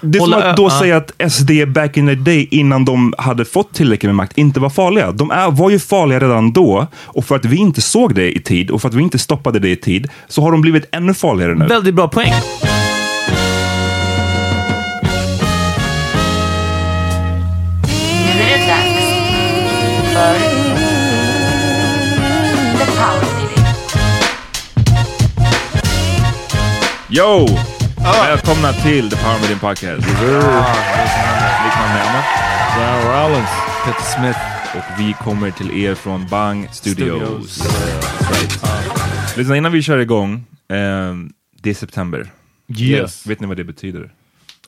Det är som Hålla- att då säga att SD back in the day, innan de hade fått tillräckligt med makt, inte var farliga. De är, var ju farliga redan då. Och för att vi inte såg det i tid och för att vi inte stoppade det i tid, så har de blivit ännu farligare nu. Väldigt bra poäng. Nu är det dags för The Power Meeting. Yo! Välkomna till The Power Meeting Podcast. Med annat. John Rollins. Peter Smith. Och vi kommer till er från Bang Studios. Lyssna, innan vi kör igång. ehm, det är september. Yes. Vet ni vad det betyder?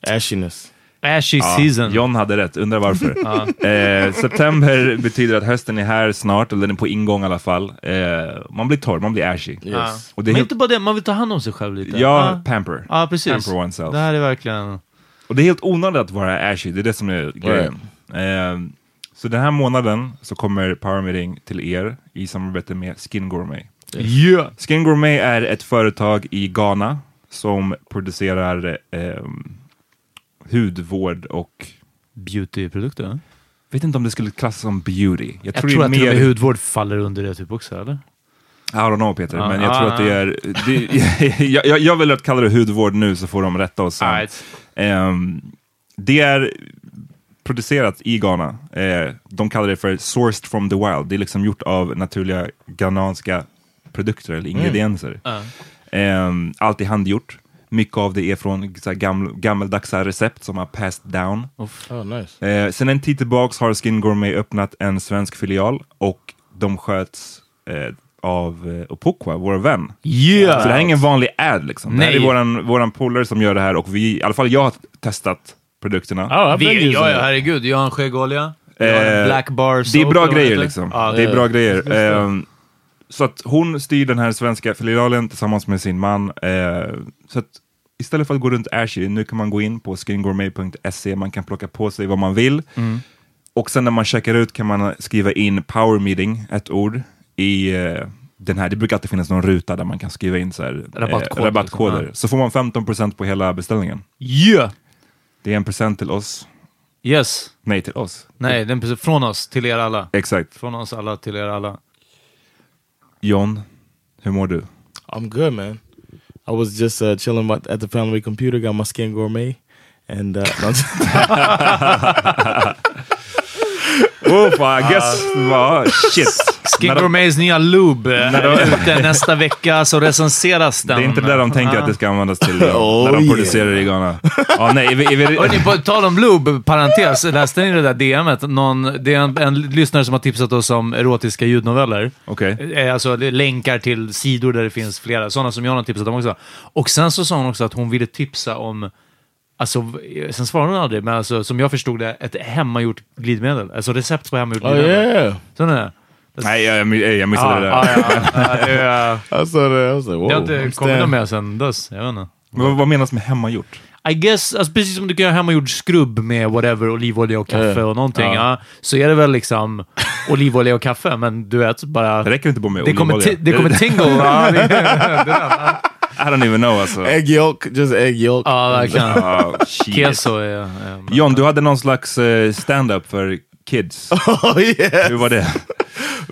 Ashiness. Ashy Ja, season. John hade rätt, undrar varför. eh, september betyder att hösten är här snart, eller den är på ingång i alla fall. Eh, man blir torr, man blir ashy. Ja. Och det är Men helt, inte bara det, man vill ta hand om sig själv lite. ja, pamper. ja precis. Pamper oneself. Det här är verkligen... Och det är helt onödigt att vara ashy, det är det som är grejen. Eh, så den här månaden så kommer Power Meeting till er i samarbete med Skin Gourmet. Yeah. Skin Gourmet är ett företag i Ghana som producerar ehm, hudvård och Beautyprodukter? vet inte om det skulle klassas som beauty. Jag tror, är att till och mer- hudvård faller under det typ också, eller? I don't know Peter, Ja, men jag ja, tror att det ja. är... Det, jag, jag, jag väljer att kalla det hudvård nu så får de rätta oss sen. Ehm, det är producerat i Ghana. Eh, de kallar det för sourced from the wild. Det är liksom gjort av naturliga ghananska produkter eller ingredienser. Ja. Ehm, allt är handgjort. Mycket av det är från så här, gaml, gammeldagsa recept som har passed down. Oh, nice. Eh, sen en tid tillbaks har Skin Gourmet öppnat en svensk filial och de sköts eh, av eh, Opokwa, vår vän. Yeah! Så det här är ingen vanlig ad liksom. Det här Nej. är våran, våran polare som gör det här och vi, i alla fall jag har testat produkterna. Oh, been Vi, ja, ja, herregud. Jag har en skäggolja. Eh, black bar Det är soap, bra grejer liksom. Ja, det är det- bra det grejer. är Ehm, så att hon styr den här svenska filialen tillsammans med sin man. Eh, så att istället för att gå runt ashy, nu kan man gå in på skingourmet.se, man kan plocka på sig vad man vill. Mm. Och sen när man checkar ut kan man skriva in power meeting, ett ord, i eh, den här. Det brukar alltid finnas någon ruta där man kan skriva in så här, Rabattkod, eh, rabattkoder. liksom. Så får man 15% på hela beställningen. Yeah! Det är en present till oss. Yes. Nej, till oss. Nej, den från oss till er alla. Exakt. Från oss alla till er alla. John, hur mår du? I'm good, man. I was just uh, chilling at at the family computer, got my skin gourmet. And uh, just- Uff, guess, va, shit. Skin När de- Gourmets nya lube När de- är ute nästa vecka så recenseras Det den. är inte det de tänker att det ska användas till Oh, när de yeah. producerar det i Ghana. Ja, nej, är vi, är vi, Hörrni, på tal om lube, parentes, läste ni det där DMet? Någon, det är en, en lyssnare som har tipsat oss om erotiska ljudnoveller. Okej. Eh, Alltså det länkar till sidor där det finns flera, sådana som jag har tipsat om också. Och sen så sa hon också att hon ville tipsa om, alltså, v- sen svarade hon aldrig, men alltså, som jag förstod det, ett hemmagjort glidmedel. Alltså recept på hemmagjort oh glidmedel. yeah, Så det är. Nej, jag, jag, missade Ja, det där. ja, ja, det är-. I was like, whoa. Det har inte kommit något med sen dess. Jag vet inte. Men vad, vad menas med hemmagjort? I guess, alltså precis som du kan göra hemmagjord skrubb med whatever, olivolja och kaffe och någonting, Ja. ja. så är det väl liksom olivolja och kaffe, men du vet, bara... Det räcker inte bara med Det kommer, olivolja. det kommer tingle. ja, det, det, det, I don't even know alltså. Egg yolk, just egg yolk. ja, verkligen. Ah, shit. Keso är... John, du hade någon slags eh, stand-up för kids. oh yeah, Hur var det?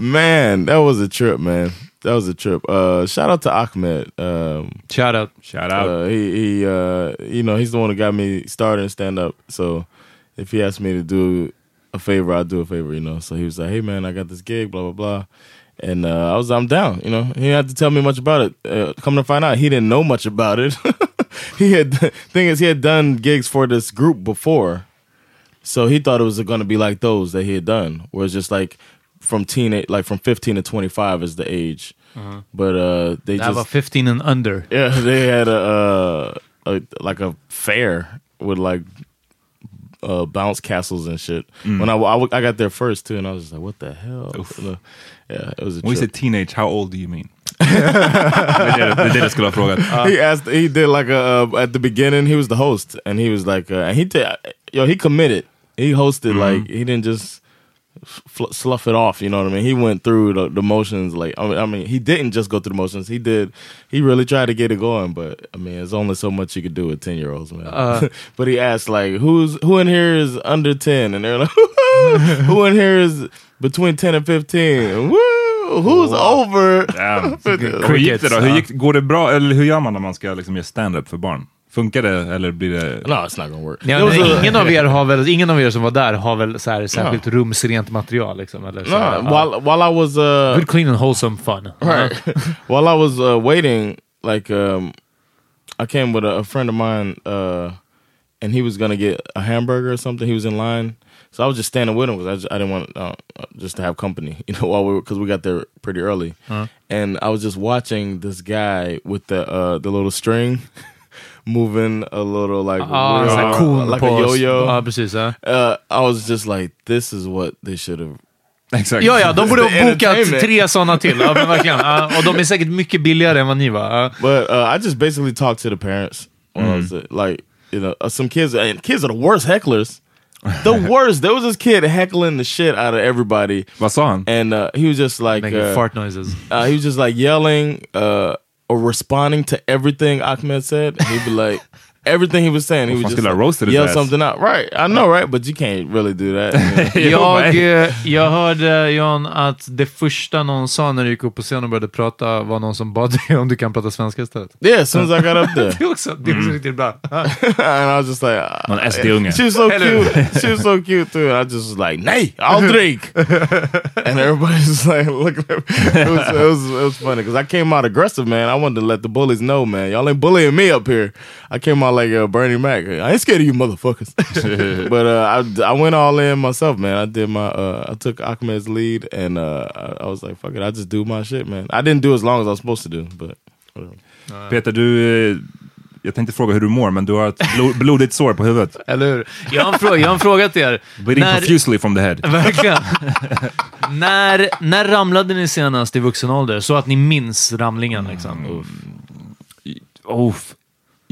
man, that was a trip, man. that was a trip. Uh, shout out to Ahmed. Um, Shout out. Shout out. uh, he he uh, you know he's the one that got me started in stand up. So if he asked me to do a favor, I'd do a favor. You know. So he was like, "Hey man, I got this gig, blah blah blah." And uh, I was, I'm down. You know, he didn't have to tell me much about it. Uh, come to find out, he didn't know much about it. he had thing is, he had done gigs for this group before, so he thought it was going to be like those that he had done, where it's just like from teenage, like from 15 to 25 is the age. But uh, they Det här just var 15 and under. yeah, they had a, uh, a like a fair with like uh, bounce castles and shit. When I I got there first too, and I was just like, "What the hell?" Uh, Yeah, it was a When you said teenage, how old do you mean? det, är det, det är det jag skulle frågat. he asked, he did like a uh, at the beginning. He was the host, and he was like, uh, and he did, yo, he committed. He hosted like he didn't just slough it off. You know what I mean? He went through the, the motions. Like I mean, I mean, he didn't just go through the motions. He did. He really tried to get it going, but I mean, there's only so much you could do with ten year olds, man. but he asked like, who's who in here is under ten, and they're like, who in here is between ten and fifteen? Woo! Who's over? Damn. Hur gick det då? Hur gick, går det bra? Eller hur gör man när man ska liksom göra stand-up för barn? Funkar det eller blir det... No, it's not gonna work. Ja, men ingen, av er har väl, ingen av er som var där har väl så här, särskilt rumsrent material? Liksom, eller så No, while while I was uh, Good, clean and wholesome fun. right while I was uh, waiting, like um, I came with a, a friend of mine, uh, and he was gonna get a hamburger or something. He was in line, so I was just standing with him because I, just- I didn't want uh, just to have company, you know, while we because we got there pretty early, and I was just watching this guy with the uh, the little string. Moving a little like Ja, så här uh, like a yo-yo. Ja, huh? Uh, I was just like, this is what they should have Exakt. Ja, ja, de borde The ha bokat entertainment. tre sådana till. Ja, men verkligen. Ja, och de är säkert mycket billigare än vad ni var. Ja. But uh, I just basically talked to the parents. When I was, uh, like, you know, uh, some kids, and kids are the worst hecklers. The worst. There was this kid heckling the shit out of everybody. Vad sa han? And uh, he was just like, Making uh, fart noises. uh, he was just like yelling uh, or responding to everything Ahmed said. He'd be like, everything he was saying, he was just like, roasted his yell ass. something out. Right. I know, right? But you can't really do that. Jag, eh, jag hörde, Jan, att det första någon sa när du gick upp på scenen och började prata var någon som bad dig om du kan prata svenska istället. yeah, as soon as I got up there. Det är också, det är också riktigt bra. and I was just like, uh, Någon SD-unge. She was so cute. She was so cute too. And I just was like, "Nay, I'll drink." and everybody's just like look at me. It was it was, it was funny because I came out aggressive, man. I wanted to let the bullies know, man. Y'all ain't bullying me up here. I came out like uh, Bernie Mac. I ain't scared of you, motherfuckers. but uh, I I went all in myself, man. I did my uh, I took Ahmed's lead, and uh, I, I was like, "Fuck it, I just do my shit, man." I didn't do as long as I was supposed to do, but. Peter, du... eh, Jag tänkte fråga hur du mår, men du har ett blo- blodigt sår på huvudet. Eller hur? Jag har en fråga, jag har en fråga till er. Bleeding När- profusely from the head. Verkligen. när, när ramlade ni senast i vuxen ålder? Så att ni minns ramlingen liksom. Oh, f-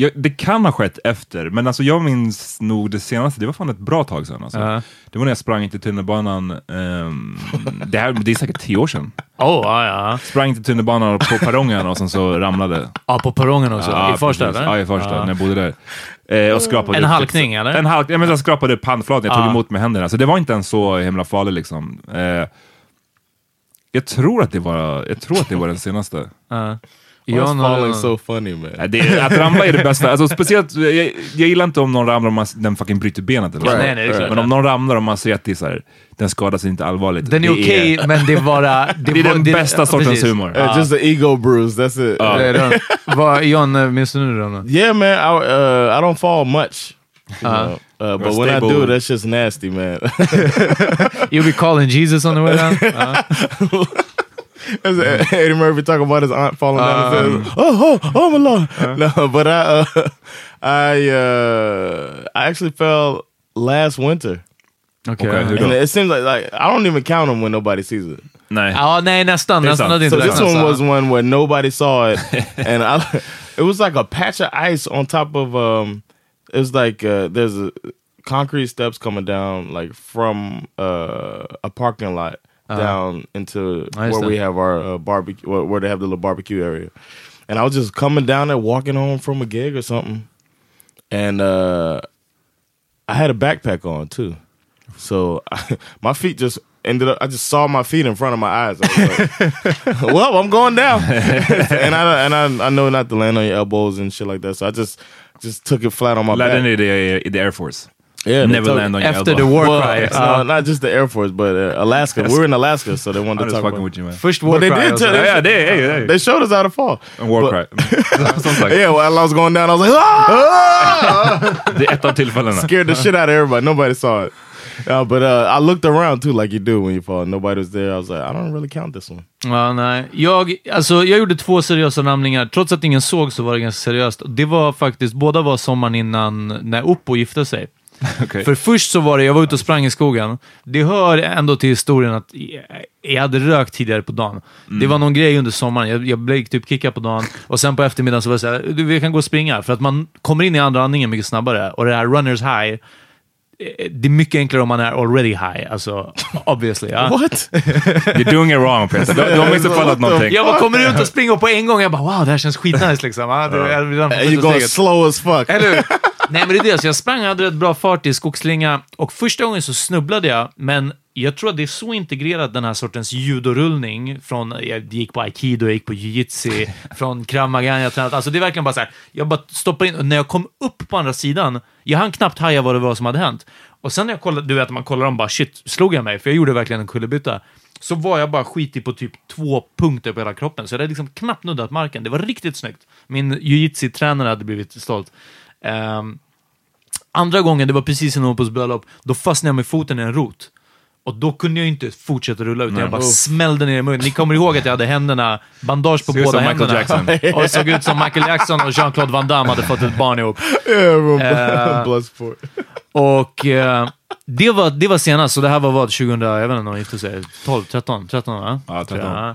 ja, det kan ha skett efter, men alltså jag minns nog det senaste, det var fan ett bra tag sedan. Alltså. Ja. Det var när jag sprang till tunnelbanan, ehm, det, här, det är säkert tio år sedan. Oh, ja, ja. Sprang till tunnelbanan på perrongen och sen så ramlade. ja, på perrongen också. Ja, I Farsta, eller? Ja, i Farsta, när jag bodde där. Eh, och skrapade En upp- halkning, eller? En halkning, ja, men jag skrapade upp handflatan, jag tog emot med händerna. Så det var inte ens så himla farligt liksom. Eh, jag tror att det var, jag tror att det var den senaste. Ja. Falling so funny, man? Nej, Det, att ramla är det bästa. Alltså, speciellt, jag, jag gillar inte om någon ramlar och man, den fucking bryter benet. Eller så. Nej, nej, det klart. Men om någon ramlar och man ser att det är så här, den skadar sig inte allvarligt. Den är Det okej, men det är bara... Det är den bästa sortens precis. humor. Uh, just an ego bruise. That's it. Det är den. Vad, Jan, eh, minns du nu då? Yeah, man. I uh, I don't fall much. You know? Uh, but when I do, that's just nasty, man. You'll be calling Jesus on the way down? Ja. As Eddie Murphy talking about his aunt falling down. and says, oh, oh, oh my lord! No, but I, uh, I, uh, I actually fell last winter, Okay. Okej, hur and it seems like like I don't even count them when nobody sees it. Nej. Ja, nej, nästan. Det är nästan sant. hade inte So this räknats. one was one where nobody saw it, and I, it was like a patch of ice on top of um, it was like uh, there's a concrete steps coming down like from uh, a parking lot down into where we have our uh, barbecue, where, they have the little barbecue area, and I was just coming down there, walking home from a gig or something, and uh, I had a backpack on too. So my feet just ended up. I just saw my feet in front of my eyes. I was like, well, I'm going down, and I and I, I know not to land on your elbows and shit like that. So I just just took it flat on my Lärde back. ni det the Air Force? Yeah, they Never land on your After elbow. the war Well, cry. no, Ja. not just the Air Force, but uh, Alaska. We were in Alaska, so they wanted I'm to talk fucking about. with you man. Först war But they cry did tell Ja, det är, ja, ja. They showed us how to fall. En war But- cry. Sagt, Yeah, while I was going down, I was like, ah! det är ett av tillfällena. scared the shit out of everybody. Nobody saw it. Uh, but uh, I looked around too, like you do when you fall. Nobody was there. I was like, I don't really count this one. Ja, nej. Jag, alltså, jag gjorde två seriösa ramlingar. Trots att ingen såg så var det ganska seriöst. Det var faktiskt, båda var sommaren innan när Oppo gifte sig. Okej. För först så var det, jag var ute och sprang i skogen. Det hör ändå till historien att jag- jag hade rökt tidigare på dagen. Det var någon grej under sommaren. Jag, jag blev typ kickad på dagen och sen på eftermiddagen så var det såhär, du vi kan gå och springa. För att man kommer in i andra andningen mycket snabbare. Och det här runners high, eh, det är mycket enklare om man är already high. Alltså, obviously. Ja. What? You're doing it wrong Peter. Du, du har missuppfattat någonting. Jag bara kommer ut och springer och på en gång jag bara wow, det här känns skitnice liksom. Ja, det, jag you're första going steget. slow as fuck. Eller? Nej, men det är det. Så jag sprang, hade rätt bra fart i skogslinga och första gången så snubblade jag, men jag tror att det är så integrerat den här sortens judorullning från, jag gick på aikido, jag gick på jiu-jitsu, från krav maga, jag tränat. Alltså det är verkligen bara så här, jag bara stoppar in, och när jag kom upp på andra sidan, jag hann knappt haja vad det var som hade hänt. Och sen när jag kollade, du vet, man kollar om bara shit, slog jag mig? För jag gjorde verkligen en kullerbytta. Så var jag bara skitig på typ två punkter på hela kroppen, så jag hade liksom knappt nuddat marken. Det var riktigt snyggt. Min jiu-jitsu-tränare hade blivit stolt. Ehm, andra gången, det var precis innan Opus bröllop, då fastnade jag med foten i en rot. Och då kunde jag inte fortsätta rulla utan jag bara smällde ner i munnen. Ni kommer ihåg att jag hade händerna, bandage på båda händerna. Jackson. Och det såg ut som Michael Jackson och Jean-Claude Van Damme hade fått ett barn ihop. Uh. Och eh, det, var, det var senast, så det här var vad, 2000, jag vet inte när de gifte sig, 12, 13, 13 va? Ja, 13. Tror jag.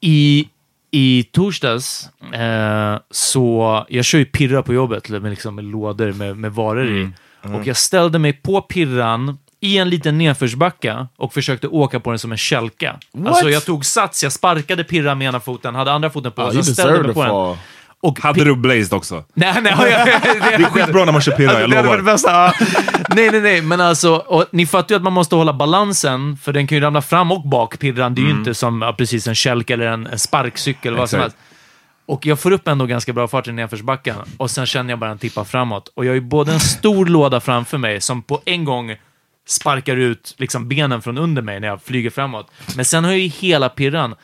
I, I torsdags, eh, så, jag kör ju pirra på jobbet med, liksom, med lådor med, med varor i. Och jag ställde mig på pirran i en liten nedförsbacka och försökte åka på den som en kälka. Alltså jag tog sats, jag sparkade pirran med ena foten, hade andra foten på, och you så ställde mig på den. Och Hade du blazed också? Nej, nej, jag, jag, Det är skitbra när man kör pirra, jag det hade varit lovar. det bästa. Nej, nej, nej, men alltså, och ni fattar ju att man måste hålla balansen, för den kan ju ramla fram och bak, pirran. Det är ju inte som precis en kälke eller en, en sparkcykel, vad som helst. Och jag får upp ändå ganska bra fart i nedförsbacken och sen känner jag bara den tippa framåt. Och jag har ju både en stor låda framför mig som på en gång sparkar ut liksom benen från under mig när jag flyger framåt. Men sen har jag ju hela pirran.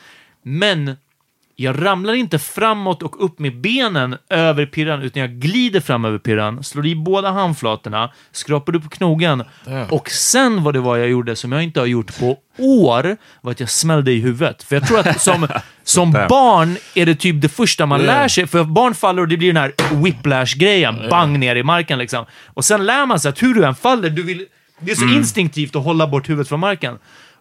Men jag ramlar inte framåt och upp med benen över pirran, utan jag glider fram över pirran, slår i båda handflatorna, skrapar upp knogen. Och sen vad det var jag gjorde som jag inte har gjort på år, var att jag smällde i huvudet. För jag tror att som, som barn är det typ det första man lär sig, för barn faller och det blir den här whiplash-grejen, bang ner i marken liksom. Och sen lär man sig att hur du än faller, du vill, det är så instinktivt att hålla bort huvudet från marken.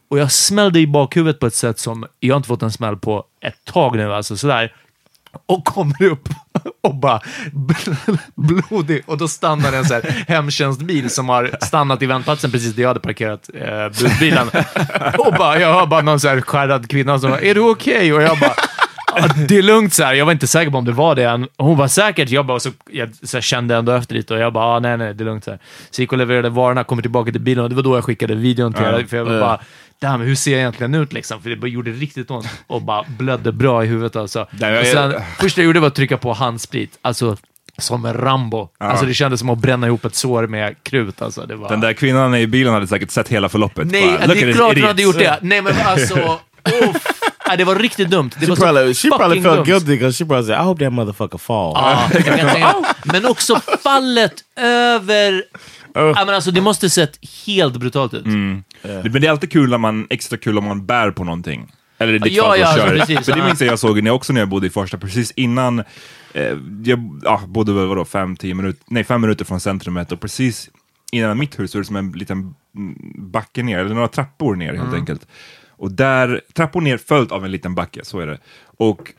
Och jag smällde i bakhuvudet på ett sätt som jag inte fått en smäll på ett tag nu, alltså sådär. Och kommer upp och bara bl- blodig. Och då stannar en så här hemtjänstbil som har stannat i väntplatsen precis där jag hade parkerat eh, budbilen. Och bara, jag hör bara någon så här skärrad kvinna som bara, är du okej? Och jag bara, "Ja, det är lugnt så här. Jag var inte säker på om det var det än. Hon var säkert, jag bara, så, jag så kände ändå efter lite och jag bara, ah, nej, nej, det är lugnt så här. Så gick och levererade varorna, kommer tillbaka till bilen och det var då jag skickade videon till er. För jag var bara, damn, hur ser jag egentligen ut liksom? För det gjorde riktigt ont och bara blödde bra i huvudet alltså. Nej, jag- och sen, första jag gjorde var att trycka på handsprit, alltså som en Rambo. Alltså det kändes som att bränna ihop ett sår med krut. Alltså, det var... Den där kvinnan i bilen hade säkert sett hela förloppet. Nej, Bara, "Look det är klart hon idiot." hade gjort det. Nej, men alltså... uff. Det var riktigt dumt. Det She var så probably, she probably felt dumt. guilty because she probably said, I hope that motherfucker fall. Mig. Men också fallet över... Ja, men alltså, det måste sett helt brutalt ut. Men det är alltid kul när man, extra kul om man bär på någonting. Eller i ditt Ja, fall, ja, alltså, kör. precis, För det minns jag jag såg när jag också när jag bodde i Farsta, precis innan, eh, jag ja, bodde väl vadå, fem, tio minuter, nej fem minuter från centrumet och precis innan mitt hus är det som en liten mm, backe ner, eller några trappor ner helt Mm. enkelt. Och där, trappor ner följt av en liten backe, så är det. Och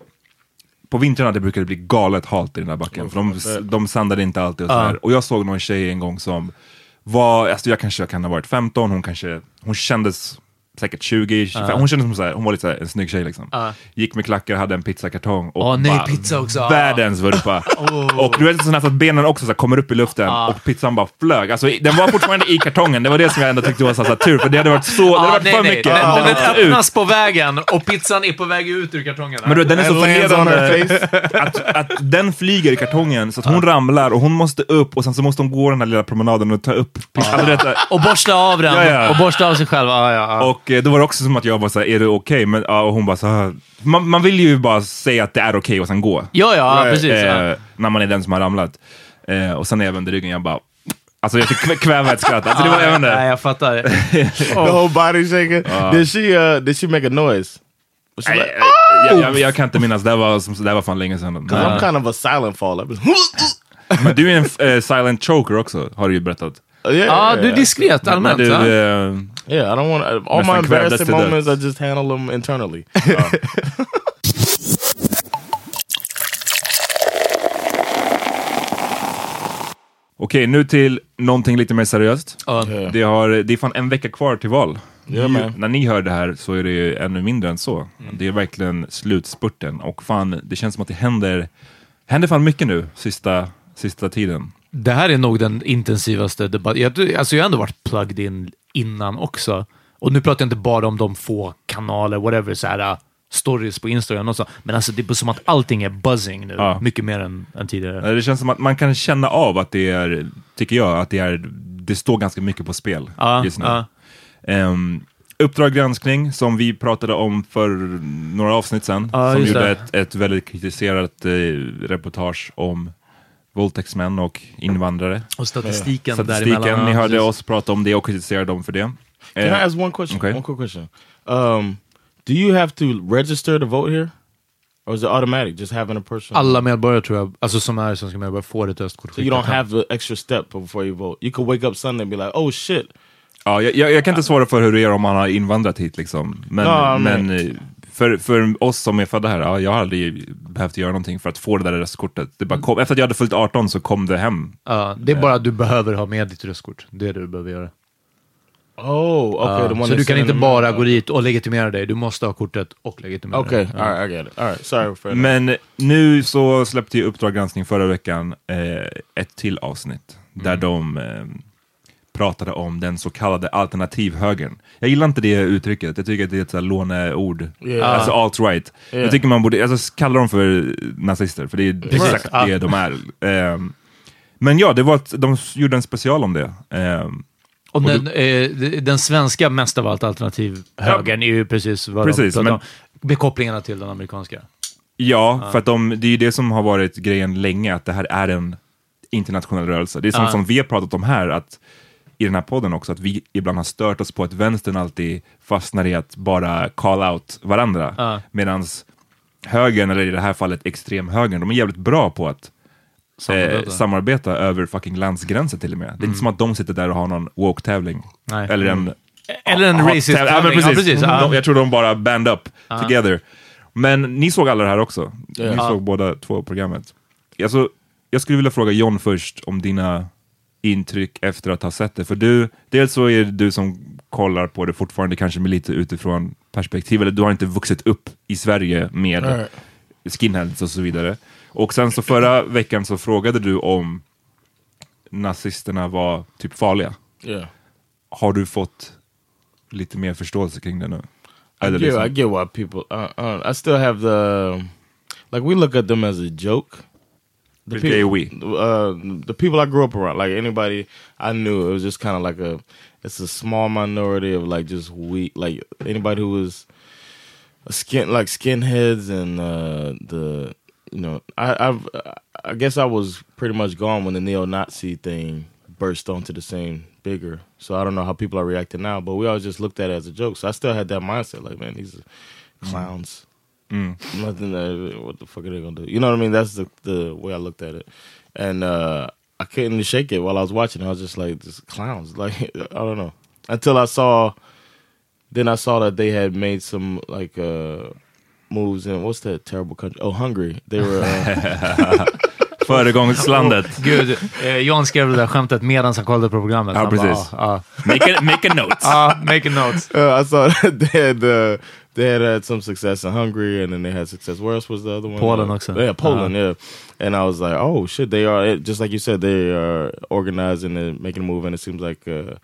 på vintrarna det brukade bli galet halt i den där backen, för de, de sandade inte alltid och sådär. Och jag såg någon tjej en gång som var, alltså jag kanske kan ha varit 15, hon kanske, hon kändes säkert 20, 25. Hon kändes som så här, hon var lite så här, en snygg tjej liksom. Gick med klackar, hade en pizzakartong och Åh, nej, bara pizza också. Världens vurpa. Och du vet sån här så att benen också så här, kommer upp i luften och pizzan bara flög. Alltså den var fortfarande i kartongen, det var det som jag ändå tyckte var så här, tur, för det hade varit så, det hade varit nej, för nej. mycket. Den, Den ut. öppnas på vägen och pizzan är på väg ut ur kartongen. Men du, den är så her förnedrande att, att den flyger i kartongen så att hon ramlar och hon måste upp och sen så måste hon gå den här lilla promenaden och ta upp pizzan. Alltså, Och borsta av den. Ja, ja. Och borsta av sig själv. Ja, ja. Och eh, då var det också som att jag var såhär, är det okej? Men ja, och hon bara så här, man, man vill ju bara säga att det är okej och sen gå. ja, ja, precis. ja. Eh, när man är den som har ramlat. Eh, och sen när jag vände ryggen, jag bara... Alltså jag fick kvä- kväva ett skratt. Alltså, det var, jag vet Nej, inte. jag fattar. The whole body shaking. Did she uh did she make a noise? Was she Nej, like, jag, jag, jag kan inte minnas, det här var, som, det här var fan länge sedan. 'Cause I'm kind of a silent fall. I'd be- Men du är en eh, silent choker också, har du ju berättat. Yeah, Ja, du är yeah. diskret Men allmänt. du, eh, Yeah, I don't want all my embarrassing moments. I just handle them internally. Okej, nu till någonting lite mer seriöst. Yeah. Det, har, det är fan en vecka kvar till val. Yeah, man. När ni hör det här så är det ju ännu mindre än så. Det är verkligen slutspurten och fan, det känns som att det händer, händer fan mycket nu sista, sista tiden. Det här är nog den intensivaste debatten. Jag, alltså jag har ändå varit plugged in innan också. Och nu pratar jag inte bara om de få kanaler, whatever, så här, uh, stories på Instagram och så. Men alltså det är som att allting är buzzing nu. Ja. Mycket mer än, än tidigare. Det känns som att man kan känna av att det är, tycker jag, att det är, det står ganska mycket på spel Ja, just nu. ja. Um, Uppdrag granskning, som vi pratade om för några avsnitt sedan, som gjorde ett, ett väldigt kritiserat eh, reportage om våldtäktsmän och invandrare. Och statistiken, Statistiken, däremellan. ni hörde oss prata om det och kritisera dem för det. Can Eh, I ask one question? okay. One quick question. Um, do you have to register to vote here, or is it automatic? Just having a person. Alla medborgare tror jag, alltså som är svenska medborgare, får ett röstkort So you don't have the extra step before you vote. You could wake up Sunday and be like, "Oh shit, Ja, jag, jag, jag kan inte svara för hur det är om man har invandrat hit liksom. Men, men- men eh, för, för oss som är födda här, ja, jag har aldrig behövt göra någonting för att få det där röstkortet. Det bara kom, efter att jag hade fyllt 18 så kom det hem. Ja, det är bara att du behöver ha med ditt röstkort. Det är det du behöver göra. oh, okay." One så du kan inte bara gå dit och legitimera dig. Du måste ha kortet och legitimera Okay, dig. all right, I get it. All right, sorry for that. Men nu så släppte ju Uppdrag granskning förra veckan eh, ett till avsnitt där de eh, pratade om den så kallade alternativhögern. Jag gillar inte det uttrycket, jag tycker att det är ett så här låneord. Yeah. Alltså alt-right. Yeah. Jag tycker man borde alltså, kalla dem för nazister, för det är exakt Ja. det de är. Ehm, men ja, det var att de gjorde en special om det. Ehm, Och den, eh, den svenska mest av allt alternativhögern är ju precis vad Precis, de pratar men- om. Med kopplingarna till den amerikanska. Ja, för att de, det är ju det som har varit grejen länge, att det här är en internationell rörelse. Det är som, Ja. som vi har pratat om här, att i den här podden också, att vi ibland har stört oss på att vänstern alltid fastnar i att bara call out varandra. Ja. Medan högern, eller i det här fallet extremhögern, de är jävligt bra på att Samarbeta. eh, samarbeta över fucking landsgränser till och med. Det är inte som att de sitter där och har någon woke-tävling. Eller en Eller en racist tävling. Ja, men precis. Ja, precis. Ja. De, jag tror de bara band up together. Men ni såg alla det här också. Ni såg båda två programmet. Alltså, jag skulle vilja fråga John först om dina intryck efter att ha sett det. För du, dels så är det du som kollar på det fortfarande kanske med lite utifrån perspektiv, eller du har inte vuxit upp i Sverige med skinheads och så vidare. Och sen så förra veckan så frågade du om nazisterna var typ farliga. yeah. Har du fått lite mer förståelse kring det nu? I get, liksom- I get why people. Uh, uh, I still have the like we look at them as a joke. The Vilka är we? Uh, the people I grew up around, like anybody I knew, it was just kind of like a. It's a small minority of like just we like anybody who was a skin like skinheads and uh, the you know I I've, I guess I was pretty much gone when the neo-Nazi thing burst onto the scene bigger. So I don't know how people are reacting now, but we always just looked at it as a joke. So I still had that mindset, like, man, these are clowns. Nothing. That, what the fuck are they gonna do? You know what I mean? That's the the way I looked at it, and uh, I couldn't shake it while I was watching. I was just like, just clowns. Like I don't know. Until I saw, then I saw that they had made some like uh moves in what's that terrible country? Oh, Hungary. They were uh, Föregångslandet. Gud, eh, John skrev det där skämtet medan han kollade på programmet. Ja, Han bara, precis. Ja, Make a, make a note. ja. Ja, make a note. Uh, I saw that they had uh, they had had some success in Hungary, and then they had success. Where else was the other one? Poland Uh. Yeah, Poland. Yeah, and I was like, oh shit, they are it, just like you said. They are organizing and making a move, and it seems like uh,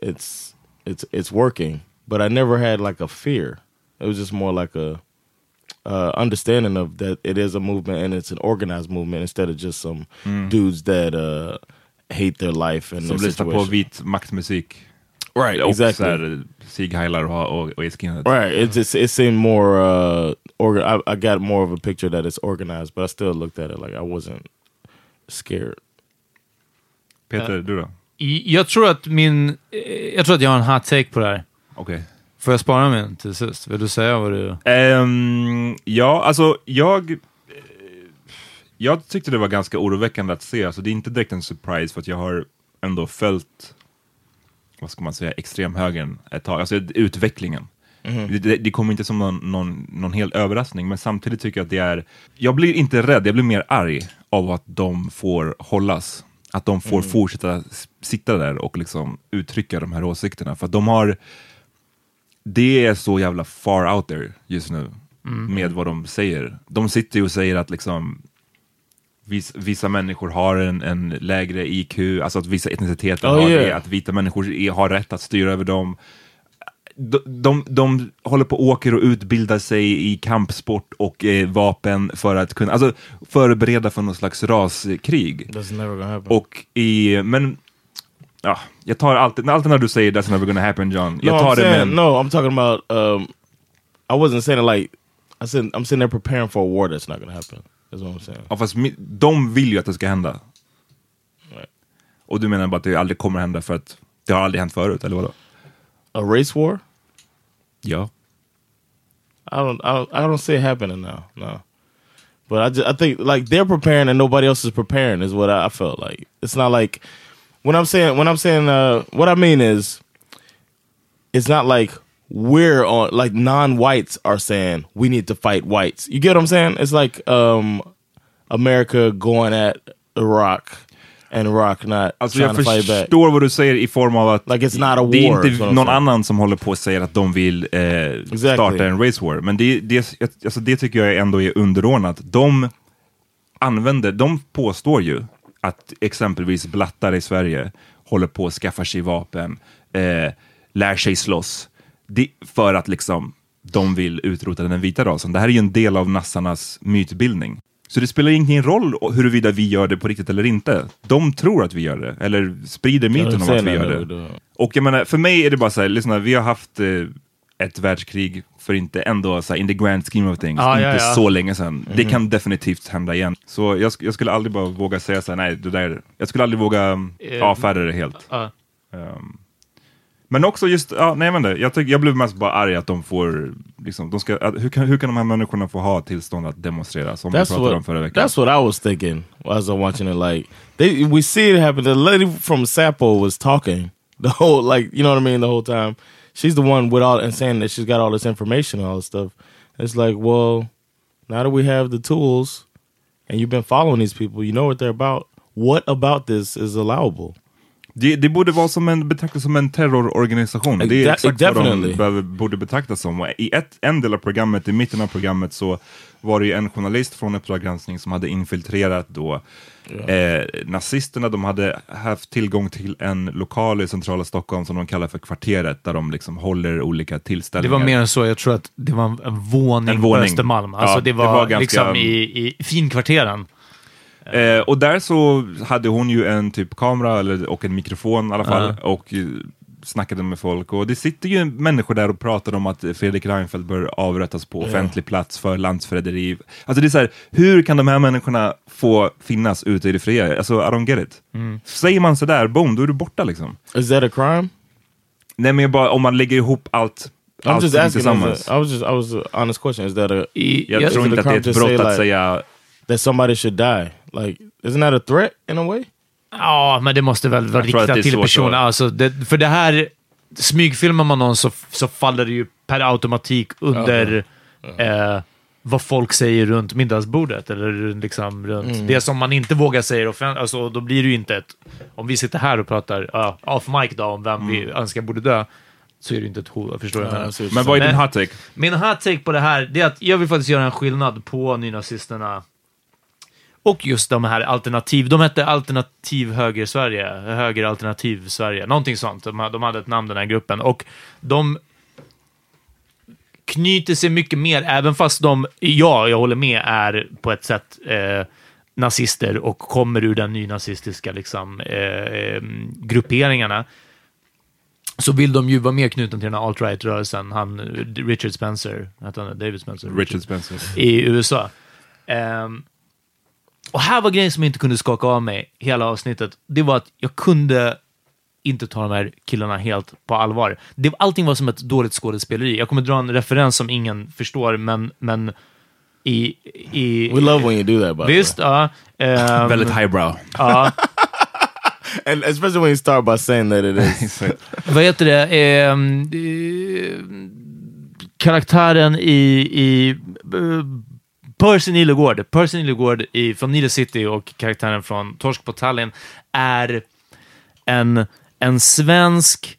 it's it's it's working. But I never had like a fear. It was just more like a uh, understanding of that it is a movement and it's an organized movement instead of just some dudes that uh, hate their life and Som lyssnar på vit maktmusik. Right, Och exactly. så här, Sieg Heilar och, och, och skinhead. Right. It just it seemed more uh organ I, I got more of a picture that it's organized, but I still looked at it like I wasn't scared. Peter, du då? Jag tror att min... eh, Jag tror att jag har en hot take på det här. Okej. Får jag spara min till sist? Vill du säga vad du... Ehm, ja, alltså jag... eh, Jag tyckte det var ganska oroväckande att se. Alltså, det är inte direkt en surprise för att jag har ändå följt, vad ska man säga, extremhögern ett tag. Alltså utvecklingen. Det, det, det kommer inte som någon, någon, någon hel överraskning, men samtidigt tycker jag att det är... Jag blir inte rädd, jag blir mer arg av att de får hållas. Att de får fortsätta s- sitta där och liksom uttrycka de här åsikterna. För de har det är så jävla far out there just nu med vad de säger. De sitter ju och säger att liksom vis, vissa människor har en, en lägre IQ, alltså att vissa etniciteter Oh, har yeah. det, att vita människor är, har rätt att styra över dem. De, de, de håller på och åker och utbildar sig i kampsport och eh, vapen för att kunna, alltså förbereda för någon slags raskrig. That's never gonna happen. Och i, men, ja, jag tar alltid, alltid när du säger that's never gonna happen John, jag tar I'm det saying, med no, I'm talking about um I wasn't saying it like I said I'm sitting there preparing for a war that's not gonna happen. That's what I'm saying. Ja, fast mi- de vill ju att det ska hända. Right. Och du menar bara att det aldrig kommer hända för att det har aldrig hänt förut, eller vadå? A race war? Ja. I don't, I don't, I don't see it happening now. No, but I just, I think like they're preparing and nobody else is preparing is what I, I felt like. It's not like when I'm saying when I'm saying uh, what I mean is it's not like we're on like non-whites are saying we need to fight whites. You get what I'm saying? It's like um, America going at Iraq and Iraq not Alltså trying jag to fight back. förstår vad du säger i form av att Like it's not a det är war, inte någon annan som håller på och säger att de vill eh, starta en race war. Men det, det, alltså det tycker jag ändå är underordnat. De använder, de påstår ju att exempelvis blattar i Sverige håller på att skaffa sig vapen, eh, lär sig slåss, det, för att liksom de vill utrota den vita rasen. Det här är ju en del av nassarnas mytbildning. Så det spelar ingen roll huruvida vi gör det på riktigt eller inte. De tror att vi gör det, eller sprider myten om att vi gör det. Och jag menar, för mig är det bara så här, lyssna, vi har haft eh, ett världskrig för inte ändå så här, in the grand scheme of things, Ja, inte ja, ja. så länge sedan. Det kan definitivt hända igen. Så jag, jag skulle aldrig bara våga säga så här, nej, det där, jag skulle aldrig våga Eh, avfärda det helt. Ja. Ehm, men också just, ja, nej men det, jag, tycker, jag blev mest bara arg att de får, liksom, de ska, att, hur, kan, hur kan de här människorna få ha tillstånd att demonstrera, som vi That's pratade om what förra veckan? that's what I was thinking as I'm watching it. Like they, we see it happen. The lady from Sapo was talking the whole, like you know what I mean, the whole time. She's the one with all and saying that she's got all this information and all this stuff. It's like, well, now that we have the tools, and you've been following these people, you know what they're about. What about this is allowable? Det, det borde vara som en, betraktas som en terrororganisation. Det är exakt vad definitely. de behöver, borde betraktas som. I ett, en del av programmet, i mitten av programmet, så var det ju en journalist från Uppdrag granskning som hade infiltrerat då eh, nazisterna. De hade haft tillgång till en lokal i centrala Stockholm som de kallar för kvarteret, där de liksom håller olika Det tillställningar. var mer än så. Jag tror att det var en våning, En på våning. Östermalm. Alltså Ja, det det var, var ganska- liksom i, i finkvarteren. Eh, och där så hade hon ju en typ kamera eller, och en mikrofon i alla fall och eh, snackade med folk. Och det sitter ju människor där och pratar om att Fredrik Reinfeldt bör avrättas på offentlig plats för landsförräderi. Alltså det är så här, hur kan de här människorna få finnas ute i det fria? Alltså I don't get it. Säger man sådär, boom, då är du borta liksom. Is that a crime? Nej men bara, om man lägger ihop allt, I'm allt just asking. tillsammans. I was just, I was honest question. Is that a I, Jag jag, tror inte att det är ett brott att like- säga that somebody should die? Like, isn't that a threat in a way? ja, men det måste väl vara riktat till att- Alltså, det, för det här, smygfilmar man någon så, så faller det ju per automatik under eh, vad folk säger runt middagsbordet eller liksom runt det som man inte vågar säga offentligt. Alltså, då blir det ju inte ett... Om vi sitter här och pratar ja, off mic då, om vem vi önskar borde dö, så är det inte ett hot. Förstår du? Men vad är din hot take? Min hot take på det här det är att jag vill faktiskt göra en skillnad på nynazisterna och just de här alternativ. De hette Alternativ Höger Sverige, Höger Alternativ Sverige, någonting sånt. De, de hade ett namn den här gruppen och de knyter sig mycket mer, även fast de, ja, jag håller med, är på ett sätt eh, nazister och kommer ur den nynazistiska liksom, eh, eh, grupperingarna så vill de ju vara mer knutna till den här alt-right-rörelsen. Han, Richard Spencer, han David Spencer? Richard Spencer. I USA. Ehm, och här var grejen som jag inte kunde skaka av mig hela avsnittet. Det var att jag kunde inte ta de här killarna helt på allvar. Det, allting var som ett dåligt skådespeleri. Jag kommer dra en referens som ingen förstår, men, men i... i We love when you do that, by. Visst, ja. ehm, Väldigt highbrow. ja. And especially when you start by saying that it is. vad heter det? Eh, karaktären i, i eh, Percy Nilegård, Percy Nilegård i, från Nile City och karaktären från Torsk på Tallinn är en, en svensk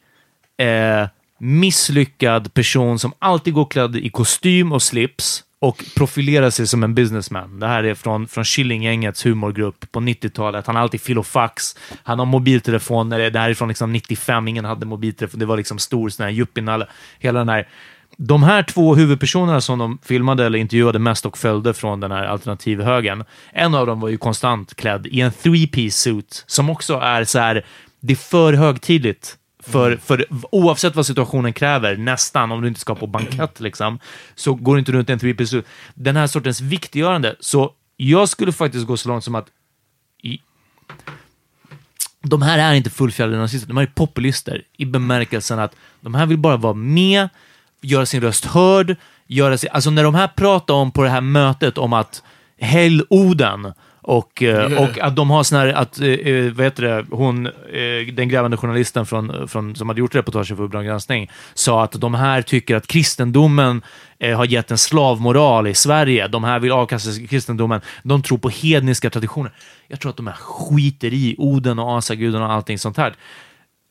eh, misslyckad person som alltid går klädd i kostym och slips och profilerar sig som en businessman. Det här är från, från Killinggängets humorgrupp på 90-talet. Han har alltid filofax, han har mobiltelefoner, det här är från liksom 95, ingen hade mobiltelefon, det var liksom stor sån här yuppienalle. Hela den här de här två huvudpersonerna som de filmade eller intervjuade mest och följde från den här alternativhögen, en av dem var ju konstant klädd i en three-piece suit som också är så här, det är för högtidligt. För, för oavsett vad situationen kräver, nästan, om du inte ska på bankett, liksom, så går du inte runt i en three-piece suit. Den här sortens viktiggörande, så jag skulle faktiskt gå så långt som att i, de här är inte fullfjädrade nazister, de här är populister i bemärkelsen att de här vill bara vara med, göra sin röst hörd, göra sin, alltså när de här pratar om på det här mötet om att häll Oden och, eh, och att de har sån här, att, eh, eh, vad heter det, hon, den grävande journalisten från, från, som hade gjort reportaget för Uppdrag granskning, sa att de här tycker att kristendomen har gett en slavmoral i Sverige. De här vill avkasta sig kristendomen. De tror på hedniska traditioner. Jag tror att de här skiter i Oden och asaguden och allting sånt här.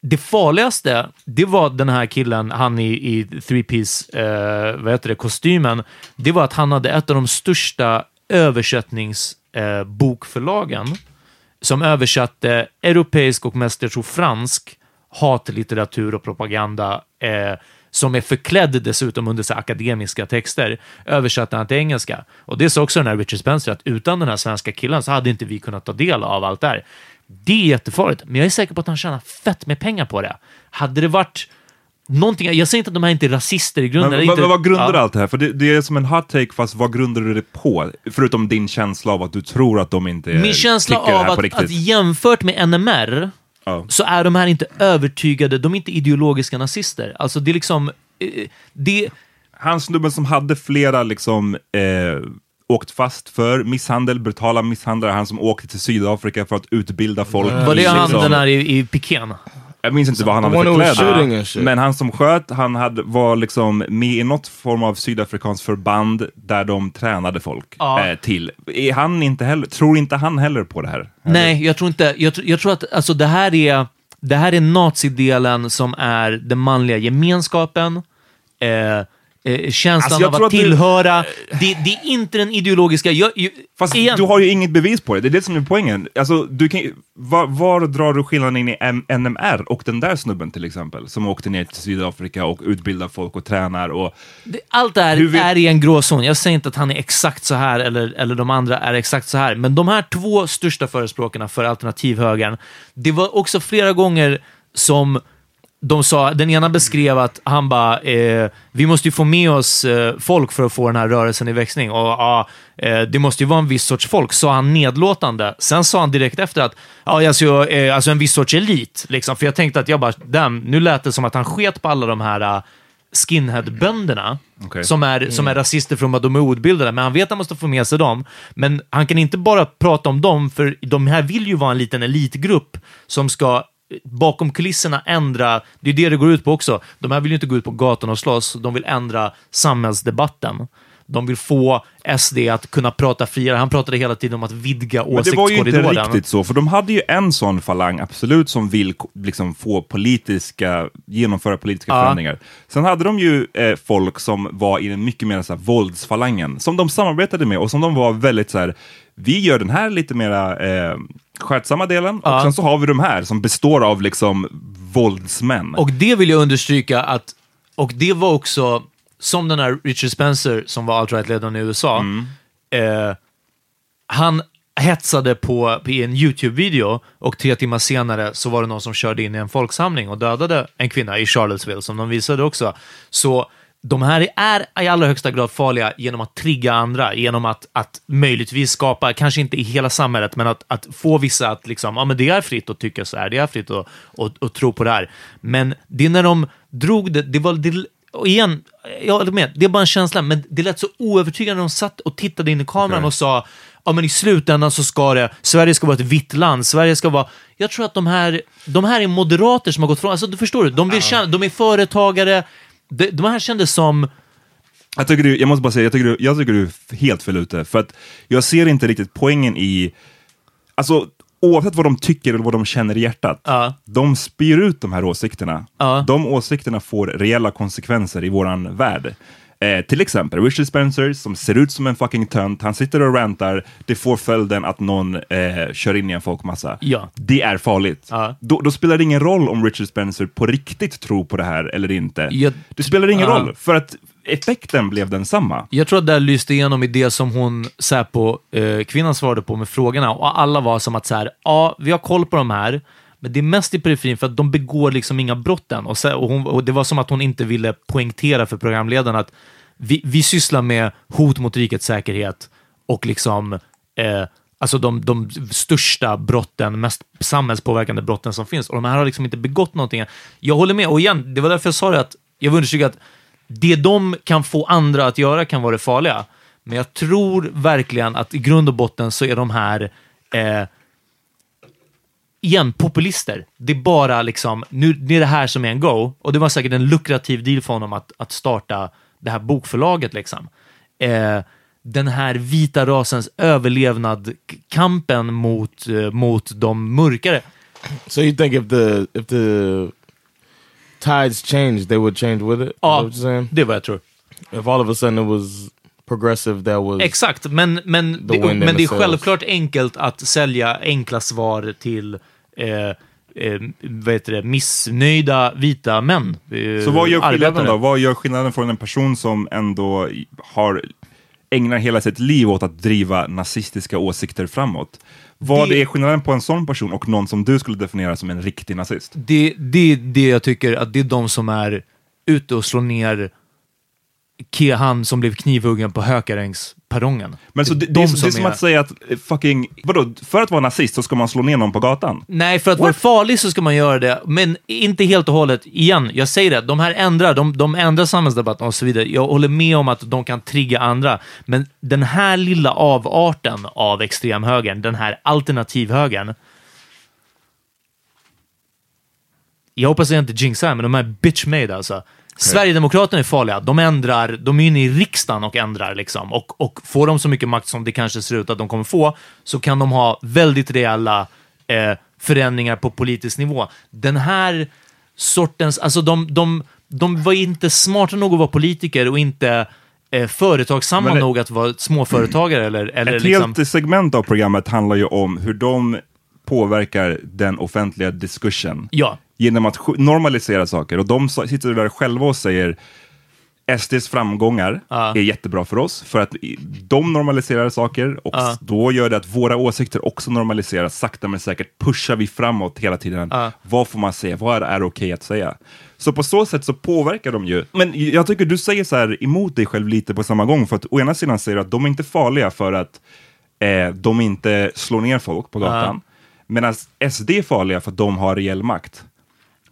Det farligaste, det var den här killen, han i, i three-piece, eh, vad heter det, kostymen. Det var att han hade ett av de största översättningsbokförlagen eh, som översatte europeisk och mest, jag tror, fransk hatlitteratur och propaganda eh, som är förklädd dessutom under så akademiska texter, översatte han till engelska. Och det sa också den här Richard Spencer, att utan den här svenska killen så hade inte vi kunnat ta del av allt det här. Det är jättefarligt, men jag är säker på att han tjänar fett med pengar på det. Hade det varit någonting, jag säger inte att de här inte är rasister i grunden. Men, inte, vad grundar ja. allt det här? För det, det är som en hot take, fast vad grundar du det på? Förutom din känsla av att du tror att de inte Min känsla tycker det här av på att, riktigt. att jämfört med NMR Ja. så är de här inte övertygade, de är inte ideologiska nazister. Alltså det är liksom, eh, det, Han snubben som hade flera liksom eh, åkt fast för misshandel, brutala misshandlare, han som åkte till Sydafrika för att utbilda folk. var det han den här i, i pikén? Jag minns inte vad han hade för kläder. Men han som sköt, han hade, var liksom med i något form av sydafrikanskt förband där de tränade folk Ja. eh, till. Är han inte heller, tror inte han heller på det här? Nej, jag tror inte, jag, jag tror att alltså, det här är, det här är nazidelen som är den manliga gemenskapen, eh, eh, känslan Alltså, jag av att att du- tillhöra. Det, det är inte den ideologiska... Jag, jag, Fast igen, du har ju inget bevis på det, det är det som är poängen. Alltså, du kan, var, var drar du skillnaden in i M- NMR och den där snubben till exempel, som åkte ner till Sydafrika och utbildar folk och tränar och... Det- Allt det här Du vet- är i en gråzon. Jag säger inte att han är exakt så här eller, eller de andra är exakt så här. Men de här två största förespråkarna för alternativhögern, det var också flera gånger som de sa, den ena beskrev att han bara, eh, vi måste ju få med oss eh, folk för att få den här rörelsen i växling. Och ja, eh, det måste ju vara en viss sorts folk, sa han nedlåtande. Sen sa han direkt efter att, ja, alltså, eh, alltså en viss sorts elit. Liksom. För jag tänkte att jag bara, damn, nu lät det som att han sket på alla de här eh, skinhead-bönderna Okej. som, är, som är rasister för att de är outbildade, men han vet att han måste få med sig dem. Men han kan inte bara prata om dem, för de här vill ju vara en liten elitgrupp som ska bakom kulisserna ändra, det är det det går ut på också. De här vill ju inte gå ut på gatan och slåss, de vill ändra samhällsdebatten. De vill få SD att kunna prata friare. Han pratade hela tiden om att vidga Men det var ju inte åsiktskorridoren. riktigt så, för de hade ju en sån falang, absolut, som vill liksom, få politiska, genomföra politiska Ja. förändringar. Sen hade de ju eh, folk som var i den mycket mer så här, våldsfalangen, som de samarbetade med och som de var väldigt så här, vi gör den här lite mera eh, skötsamma delen Ja. och sen så har vi de här som består av liksom våldsmän. Och det vill jag understryka att, och det var också, som den här Richard Spencer som var alt-right-ledaren i USA, Mm. eh, han hetsade på, på en YouTube-video och tre timmar senare så var det någon som körde in i en folksamling och dödade en kvinna i Charlottesville, som de visade också. Så de här är i allra högsta grad farliga genom att trigga andra, genom att, att möjligtvis skapa, kanske inte i hela samhället, men att, att få vissa att liksom, ja men det är fritt att tycka så här, det är fritt att, att, att tro på det här. Men det är när de drog det, det var, det, och igen, jag håller med, det är bara en känsla, men det lät så oövertygande när de satt och tittade in i kameran och sa, ja men i slutändan så ska det, Sverige ska vara ett vitt land, Sverige ska vara, jag tror att de här, de här är moderater som har gått från, alltså du förstår du, de, vill tjäna, de är företagare, de, de här kändes som, Jag, tycker du, jag måste bara säga, jag tycker, du, jag tycker du är helt fel ute. För att jag ser inte riktigt poängen i... Alltså, oavsett vad de tycker eller vad de känner i hjärtat. Ja. De spyr ut de här åsikterna. Ja. De åsikterna får reella konsekvenser i våran värld. Eh, till exempel Richard Spencer som ser ut som en fucking tönt. Han sitter och rantar. Det får följden att någon eh, kör in i en folkmassa. Ja. Det är farligt. Ja. Då, då spelar det ingen roll om Richard Spencer på riktigt tror på det här eller inte. Jag- det spelar ingen Ja. roll, för att effekten blev densamma. Jag tror att det lyste igenom i det som hon, Säpo, eh, kvinnan svarade på med frågorna och alla var som att så här, ja, vi har koll på de här, men det är mest i periferin för att de begår liksom inga brott än. Och, så, och, hon, och det var som att hon inte ville poängtera för programledaren att vi, vi sysslar med hot mot rikets säkerhet och liksom eh, Alltså de, de största brotten, mest samhällspåverkande brotten som finns. Och de här har liksom inte begått någonting. Jag håller med, och igen, det var därför jag sa det att jag vill understryka att det de kan få andra att göra kan vara det farliga. Men jag tror verkligen att i grund och botten så är de här eh, igen, populister. Det är bara liksom, nu det är det här som är en go. Och det var säkert en lukrativ deal för honom att, att starta det här bokförlaget. Liksom. Eh, den här vita rasens överlevnad, kampen mot, eh, mot de mörkare. So you think if the if the tides changed, they would change with it? Ja, det är vad jag tror. If all of a sudden it was progressive, that was Exakt, men, men, det, men det är självklart enkelt att sälja enkla svar till eh, eh, vad heter det, missnöjda vita män. Eh, Så vad gör skillnaden arbetare. då? Vad gör skillnaden från en person som ändå har ägnar hela sitt liv åt att driva nazistiska åsikter framåt? Vad Det- är skillnaden på en sån person och någon som du skulle definiera som en riktig nazist? Det, det är det jag tycker, att det är de som är ute och slår ner han som blev knivhuggen på Hökarängsperrongen. Men så det, det, är, de det är som att säga att eh, fucking, vadå, för att vara nazist så ska man slå ner någon på gatan? Nej, för att vara farlig så ska man göra det, men inte helt och hållet. Igen, jag säger det, de här ändrar, de, de ändrar samhällsdebatten och så vidare. Jag håller med om att de kan trigga andra, men den här lilla avarten av extremhögern, den här alternativhögern, jag hoppas jag inte jinxar, men de är bitch-made alltså. Sverigedemokraterna är farliga. De ändrar, de är inne i riksdagen och ändrar liksom. Och, och får de så mycket makt som det kanske ser ut att de kommer få, så kan de ha väldigt reella eh, förändringar på politisk nivå. Den här sortens, alltså de, de, de var inte smarta nog att vara politiker och inte eh, företagsamma det- nog att vara småföretagare eller, eller Ett liksom... helt segment av programmet handlar ju om hur de påverkar den offentliga diskursen. Ja. Genom att normalisera saker. Och de sitter där själva och säger SDs framgångar Ja. är jättebra för oss, för att de normaliserar saker och s- då gör det att våra åsikter också normaliseras. Sakta men säkert pushar vi framåt hela tiden. Ja. Vad får man säga? Vad är okej att säga? Så på så sätt så påverkar de ju. Men jag tycker du säger så här emot dig själv lite på samma gång, för att å ena sidan säger du att de är inte farliga för att eh, de inte slår ner folk på gatan. Medan SD är farliga för att de har reell makt.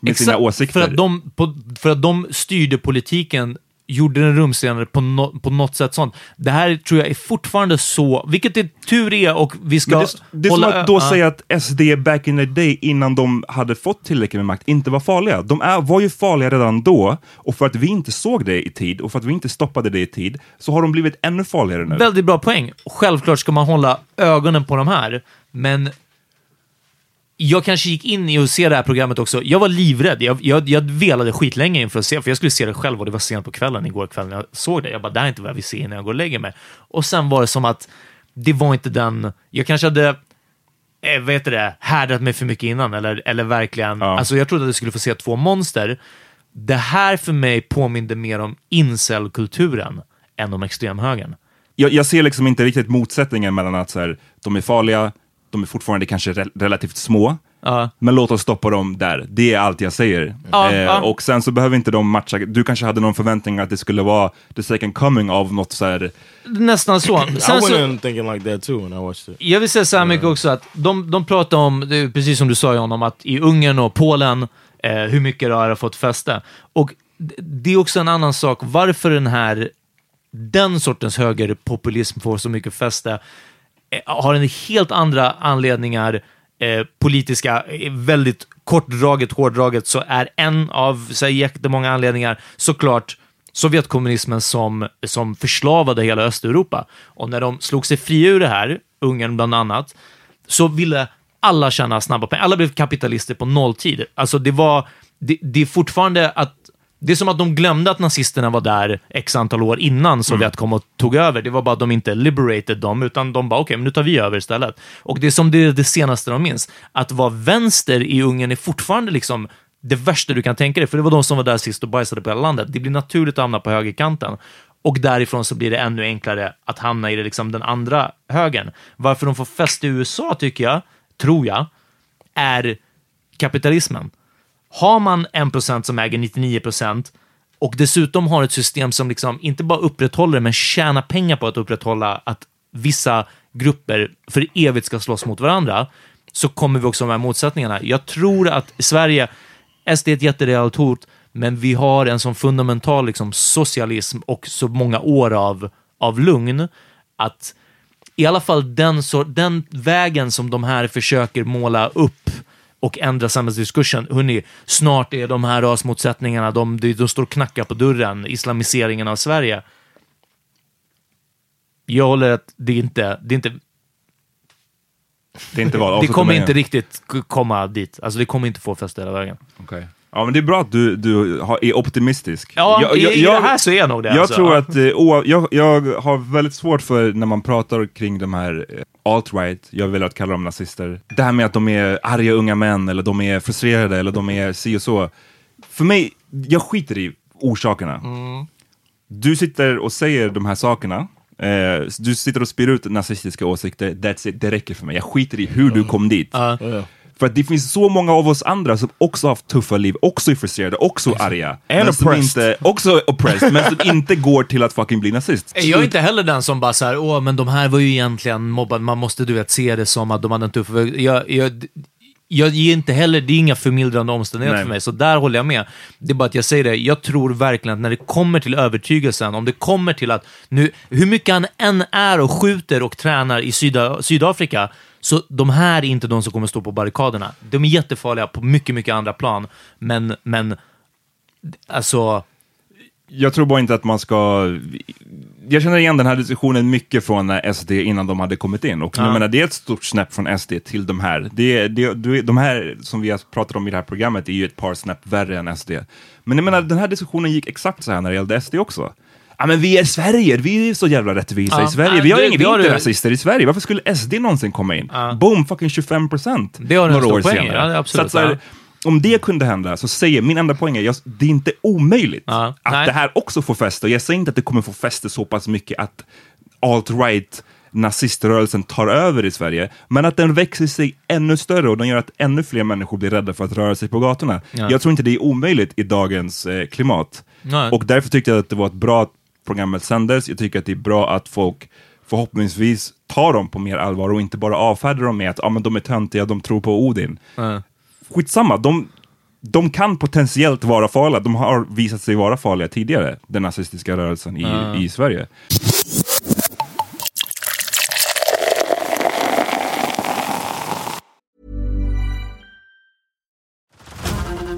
Med sina Exakt, åsikter. För att, de, på, för att de styrde politiken gjorde den rumsrenare på, no, på något sätt sånt. Det här tror jag är fortfarande så, vilket är tur är och vi ska Men det, det är som hålla att då ö- säga att SD back in the day, innan de hade fått tillräckligt med makt, inte var farliga. De är, var ju farliga redan då, och för att vi inte såg det i tid, och för att vi inte stoppade det i tid, så har de blivit ännu farligare nu. Väldigt bra poäng. Självklart ska man hålla ögonen på de här, men jag kanske gick in i att se det här programmet också. Jag var livrädd. Jag, jag, jag velade skitlänge inför att se, för jag skulle se det själv och det var sent på kvällen igår kväll när jag såg det. Jag bara, det här är inte vad jag vill se innan jag går och lägger mig. Och sen var det som att det var inte den... Jag kanske hade eh, vad heter det, härdat mig för mycket innan, eller, eller verkligen... Ja. Alltså jag trodde att jag skulle få se två monster. Det här för mig påminde mer om incel-kulturen än om extremhögern. jag, jag ser liksom inte riktigt motsättningen mellan att så här, de är farliga, de är fortfarande kanske re relativt små, Ja. men låt oss stoppa dem där. Det är allt jag säger. Ja, eh, ja. Och sen så behöver inte de matcha. Du kanske hade någon förväntning att det skulle vara the second coming av något så här. Nästan så. I Sen så in thinking like that too when I watched it. jag vill säga så här mycket också att de, de pratar om, det är precis som du sa John, om att i Ungern och Polen, eh, hur mycket det har fått fäste. Och det är också en annan sak, varför den här, den sortens högerpopulism får så mycket fäste, Eh, har en helt andra anledningar, eh, politiska, eh, väldigt kortdraget, hårdraget, så är en av så här, jättemånga anledningar såklart Sovjetkommunismen som, som förslavade hela Östeuropa. Och när de slog sig fria ur det här, Ungern bland annat, så ville alla tjäna snabba pengar. Alla blev kapitalister på nolltid. Alltså det var, det, det är fortfarande att det är som att de glömde att nazisterna var där x antal år innan Sovjet kom och tog över. Det var bara att de inte liberated dem, utan de bara okej, men nu tar vi över istället. Och det är som det, är det senaste de minns. Att vara vänster i Ungern är fortfarande liksom det värsta du kan tänka dig, för det var de som var där sist och bajsade på hela landet. Det blir naturligt att hamna på högerkanten. Och därifrån så blir det ännu enklare att hamna i det, liksom den andra högern. Varför de får fäste i USA, tycker jag, tror jag, är kapitalismen. Har man en procent som äger 99 procent och dessutom har ett system som liksom inte bara upprätthåller men tjänar pengar på att upprätthålla att vissa grupper för evigt ska slåss mot varandra, så kommer vi också ha de här motsättningarna. Jag tror att Sverige, SD är ett jättereellt hot, men vi har en sån fundamental liksom, socialism och så många år av, av lugn att i alla fall den, så, den vägen som de här försöker måla upp och ändra samhällsdiskursen. Hörrni, snart är de här rasmotsättningarna, de, de, står och knackar på dörren, islamiseringen av Sverige. Jag håller att det inte, det är inte, Det är inte val. det kommer inte riktigt komma dit. Alltså det kommer inte få fäste hela vägen. Okej. Ja, men det är bra att du, du har, är optimistisk. Ja, Jag- jag- i jag- det här så är jag nog det. Jag alltså. tror att, eh, jag, jag har väldigt svårt för när man pratar kring de här eh, alt-right, jag vill att kalla dem nazister. Det här med att de är arga unga män, eller de är frustrerade, eller de är si och så. För mig, jag skiter i orsakerna. Mm. Du sitter och säger de här sakerna, eh, du sitter och spyr ut nazistiska åsikter, that's it, det räcker för mig. Jag skiter i hur du kom dit. Ja. Yeah. För att det finns så många av oss andra som också haft tuffa liv, också är frustrerade, också arga. And men som oppressed. Inte, också oppressed, men som inte går till att fucking bli nazist. Jag är inte heller den som bara så här, åh, men de här var ju egentligen mobbade. Man måste, du vet, se det som att de hade en tuff... Jag, jag, jag ger inte heller, det är inga förmildrande omständigheter Nej. för mig, så där håller jag med. Det är bara att jag säger det, jag tror verkligen att när det kommer till övertygelsen, om det kommer till att nu, hur mycket han än är och skjuter och tränar i Syda, Sydafrika, så de här är inte de som kommer stå på barrikaderna. De är jättefarliga på mycket, mycket andra plan, men, men alltså, Jag tror bara inte att man ska... Jag känner igen den här diskussionen mycket från när SD innan de hade kommit in. Och Ja. jag menar, det är ett stort snäpp från SD till de här. Det, det, de här som vi har pratat om i det här programmet är ju ett par snäpp värre än SD. Men jag menar, den här diskussionen gick exakt så här när det gällde SD också. Ja men vi är Sverige, vi är så jävla rättvisa Ja. i Sverige. Vi har det- ingen, det vi är inte du- rasister i Sverige. Varför skulle SD någonsin komma in? Ja. Boom, fucking 25 procent. Några år poäng senare. Absolut, så här, om det kunde hända, så säger min enda poäng är, jag, det är inte omöjligt att nej. det här också får fäste. Och jag säger inte att det kommer få fäste så pass mycket att alt-right naziströrelsen tar över i Sverige, men att den växer sig ännu större och den gör att ännu fler människor blir rädda för att röra sig på gatorna. Ja. Jag tror inte det är omöjligt i dagens eh, klimat. Nej. Och därför tyckte jag att det var ett bra programmet sändes. Jag tycker att det är bra att folk förhoppningsvis tar dem på mer allvar och inte bara avfärdar dem med att ah, men de är töntiga, de tror på Odin. Ja. Skitsamma, de, de kan potentiellt vara farliga. De har visat sig vara farliga tidigare, den nazistiska rörelsen i, i Sverige.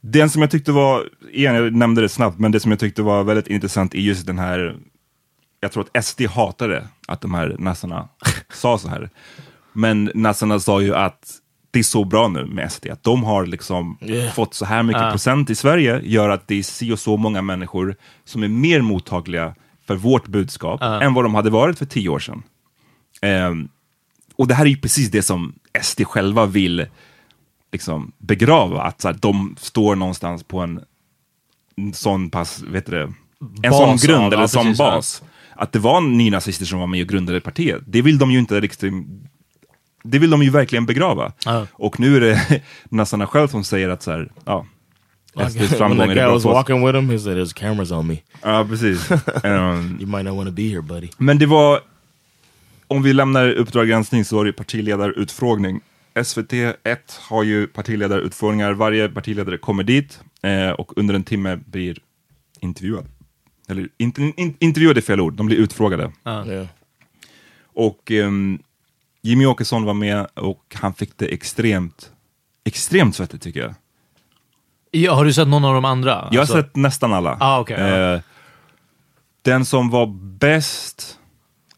Den som jag tyckte var, igen jag nämnde det snabbt, men det som jag tyckte var väldigt intressant är just den här, jag tror att SD hatade att de här nassarna sa så här. Men nassarna sa ju att det är så bra nu med SD, att de har liksom Yeah. fått så här mycket procent i Sverige, gör att det är si och så många människor som är mer mottagliga för vårt budskap än vad de hade varit för tio år sedan. Ehm, och det här är ju precis det som SD själva vill liksom begrava, att så här, de står någonstans på en, en sån pass, vet du det, en sån Bas grund av- eller ja, sån precis, ja. bas. Att det var nynazister som var med och grundade partiet. Det vill de ju inte riktigt, det vill de ju verkligen begrava. Ja. Och nu är det nassarna själv som säger att så här, ja, SDs framgångar that är bra was walking with him, he said, "There's cameras on me. Ja, precis. Ehm, You might not want to be here, buddy." Men det var, om vi lämnar Uppdrag granskning så var det partiledarutfrågning. SVT 1 har ju partiledarutfrågningar, varje partiledare kommer dit eh, och under en timme blir intervjuad. Eller inte, in, intervjuad är fel ord, de blir utfrågade. Yeah. Och ehm, Jimmy Åkesson var med och han fick det extremt, extremt svettigt tycker jag. Ja, har du sett någon av de andra? Jag har Alltså- sett nästan alla. Ah, ja. Eh, den som var bäst,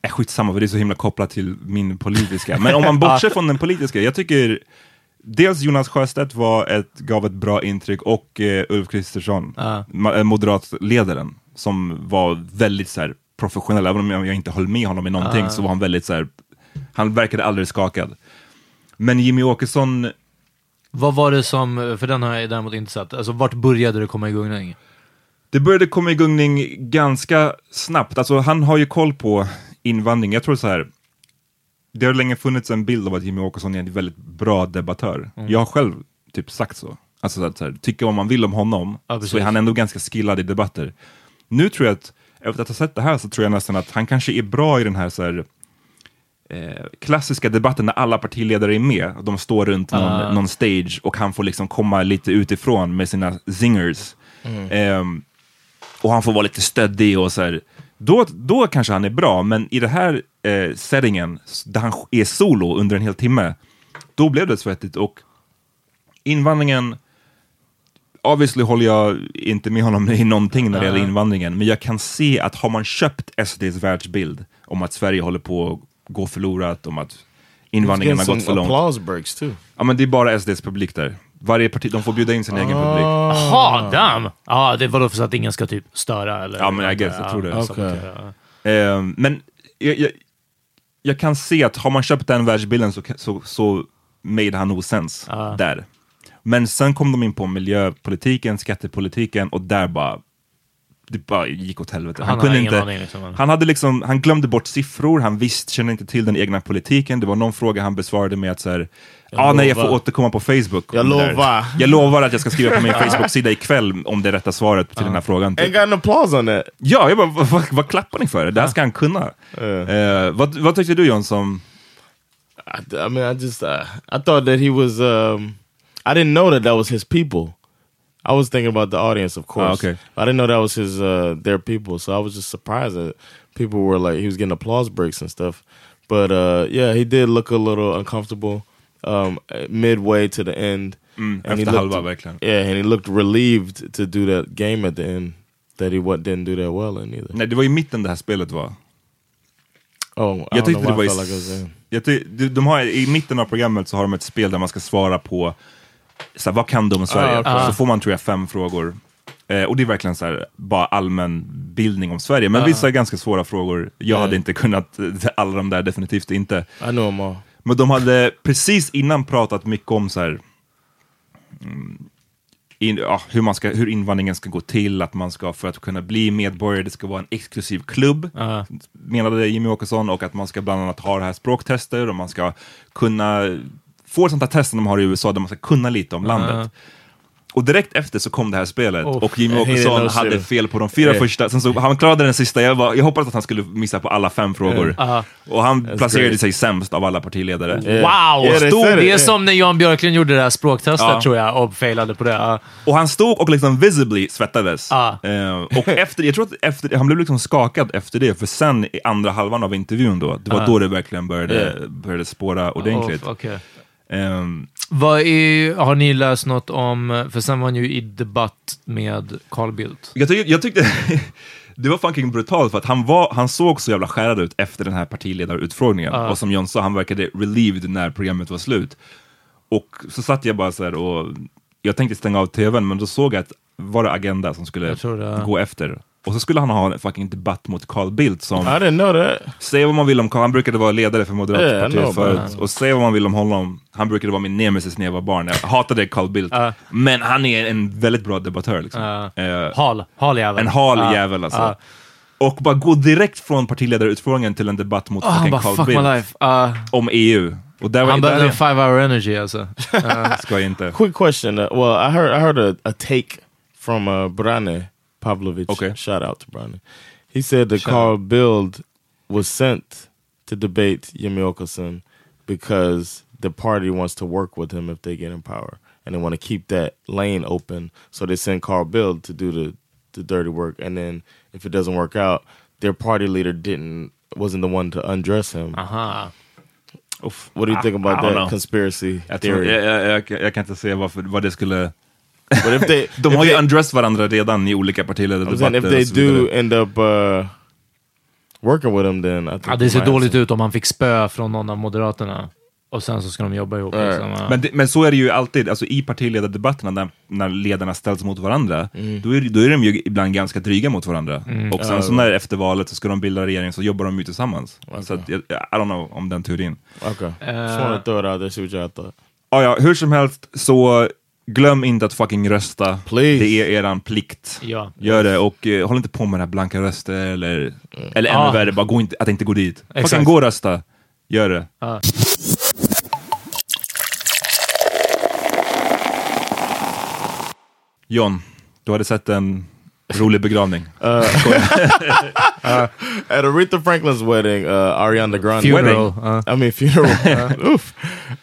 är skitsamma för det är så himla kopplat till min politiska. Men om man bortser från den politiska, jag tycker dels Jonas Sjöstedt var ett, gav ett bra intryck och eh, Ulf Kristersson, eh, moderatledaren, som var väldigt så här, professionell. Även om jag, inte höll med honom i någonting så var han väldigt så här, han verkade aldrig skakad. Men Jimmy Åkesson Vad var det som, för den har jag däremot inte sett, alltså vart började det komma igång? Det började komma igång ganska snabbt. Alltså, han har ju koll på invandring. Jag tror så här. Det har länge funnits en bild av att Jimmy Åkesson är en väldigt bra debattör. Jag har själv typ sagt så. Alltså så att, så här, tycka vad man vill om honom, Ja, så är han ändå ganska skillad i debatter. Nu tror jag att, efter att ha sett det här, så tror jag nästan att han kanske är bra i den här, så här eh, klassiska debatten där alla partiledare är med. De står runt någon, någon stage och han får liksom komma lite utifrån med sina zingers. Ehm, och han får vara lite stöddig och så här. Då, då kanske han är bra, men i den här eh, settingen, där han är solo under en hel timme, då blev det svettigt. Och invandringen, obviously håller jag inte med honom i någonting när det gäller invandringen, men jag kan se att har man köpt SDs världsbild om att Sverige håller på att gå förlorat, om att invandringen har gått för långt. too. Ja, men det är bara SDs publik där. Varje parti, de får bjuda in sin egen publik. Jaha, damn! Ja, det var då för så att ingen ska typ störa eller? Ja, men I guess, jag tror det. Ja. Eh, men jag, jag, jag kan se att har man köpt den världsbilden så, så, så made han nog sense där. Men sen kom de in på miljöpolitiken, skattepolitiken och där bara det bara gick åt helvete. Han har ingen aning, liksom. han, hade liksom, han glömde bort siffror, han visste, kände inte till den egna politiken. Det var någon fråga han besvarade med att så här, ah, nej, jag får återkomma på Facebook. Jag om det där." lovar. Jag lovar att jag ska skriva på min Facebook-sida ikväll om det är rätta svaret till den här frågan. typ. Got an applause on that. Ja, jag bara, vad, vad, vad klappar ni för? Det här ska han kunna. Eh, vad, vad tyckte du John som... I, I mean, I just uh, I thought that he was. Um, I didn't know that that was his people. I was thinking about the audience, of course. Ah, okay. I didn't know that was his uh, their people. So I was just surprised that people were like he was getting applause breaks and stuff. But uh, yeah, he did look a little uncomfortable um, midway to the end. Mm, And he looked- Yeah, and he looked relieved to do that game at the end that he what didn't do that well in either. Nej, det var i mitten det här spelet var. Oh, I Jag don't tyckte know det var i, like I was in. jag ty, de har, I mitten av programmet så har de ett spel där man ska svara på så här, vad kan du om Sverige? Okej. Så får man tror jag fem frågor. Eh, och det är verkligen så här, bara allmän bildning om Sverige. Men vissa är ganska svåra frågor. Jag hade inte kunnat alla de där, definitivt inte. Men de hade precis innan pratat mycket om så här, mm, in, ja, hur, man ska, hur invandringen ska gå till, att man ska för att kunna bli medborgare, det ska vara en exklusiv klubb, Ja. menade Jimmy Åkesson, och att man ska bland annat ha det här språktester och man ska kunna få ett sånt här test som de har i USA där man ska kunna lite om landet. Och direkt efter så kom det här spelet Oh, och Jimmy Åkesson hade fel på de fyra första, sen så, han klarade den sista, jag, var, jag hoppades att han skulle missa på alla fem frågor. Aha. Och han placerade great. sig sämst av alla partiledare. Yeah. Wow! Yeah, it, det är yeah. som när Jan Björklund gjorde det här språktestet Ja. tror jag och failade på det. Ja. Och han stod och liksom visibly svettades. Eh, och efter, jag tror att efter, han blev liksom skakad efter det, för sen i andra halvan av intervjun då, det var då det verkligen började, Yeah. började spåra ordentligt. Oh, okej. Ehm, Vad är, har ni läst något om, för sen var han ju i debatt med Carl Bildt. jag, tyck, jag tyckte det var fucking brutalt för att han, var, han såg så jävla skärrad ut efter den här partiledarutfrågningen. Ja. Och som John sa, han verkade relieved när programmet var slut. Och så satt jag bara så här och jag tänkte stänga av tvn, men då såg jag att var det Agenda som skulle gå efter. Och så skulle han ha en fucking debatt mot Carl Bildt som I didn't know that. Säg vad man vill om Carl, han brukade vara ledare för Yeah, Moderatpartiet know, förut. Och säg vad man vill om honom, han brukade vara min nemesis när jag var barn. Jag hatade Carl Bildt. Ja. Men han är en väldigt bra debattör. Liksom. Ja. Eh, Hal, hal jävel. en hal Ja. jävel alltså. Och bara gå direkt från partiledarutfrågningen till en debatt mot Ah, han fucking Carl fuck my Bildt life. Ja. om EU. Och där var han behövde där en five hour energy alltså. ska jag inte. Quick question. Uh, well, I heard I heard a, a take from uh, Brane Pavlovich. Okay. Shout out to Brane. He said that Shout Carl Bild was sent to debate Jimmy Åkesson because the party wants to work with him if they get in power, and they want to keep that lane open. So they send Carl Bild to do the the dirty work, and then if it doesn't work out, their party leader didn't wasn't the one to undress him. Uh-huh. Aha. Uff. What do you think about I don't that know. conspiracy Jag, tror, theory? jag, jag, jag, jag kan inte se varför, vad det skulle... But if they, De if har ju undressed varandra redan i olika partiledardebatter. if they do end up uh, working with him, then I think Ja, det ser dåligt ut om han fick spö från någon av Moderaterna. Och sen så ska de jobba ihop. Ja. Liksom. Men, det, men så är det ju alltid, alltså i partiledardebatterna när, när ledarna ställs mot varandra, Mm. då, är, då är de ju ibland ganska dryga mot varandra. Och sen så när efter valet så ska de bilda regering så jobbar de ju tillsammans. Så att, jag, I don't know om den teorin. Okay, just Uh. Ah, ja, hur som helst så glöm inte att fucking rösta. Please. Det är eran plikt. Ja. Gör det och eh, håll inte på med den här blanka röster eller, eller ännu Ah. värre, bara gå inte, att inte gå dit. Exakt. Fucking gå och rösta. Gör det. Ja. John, du hade sett en rolig begravning. At Aretha Franklin's wedding, uh, Ariana Grande Funeral. Uh, I mean funeral. Oof.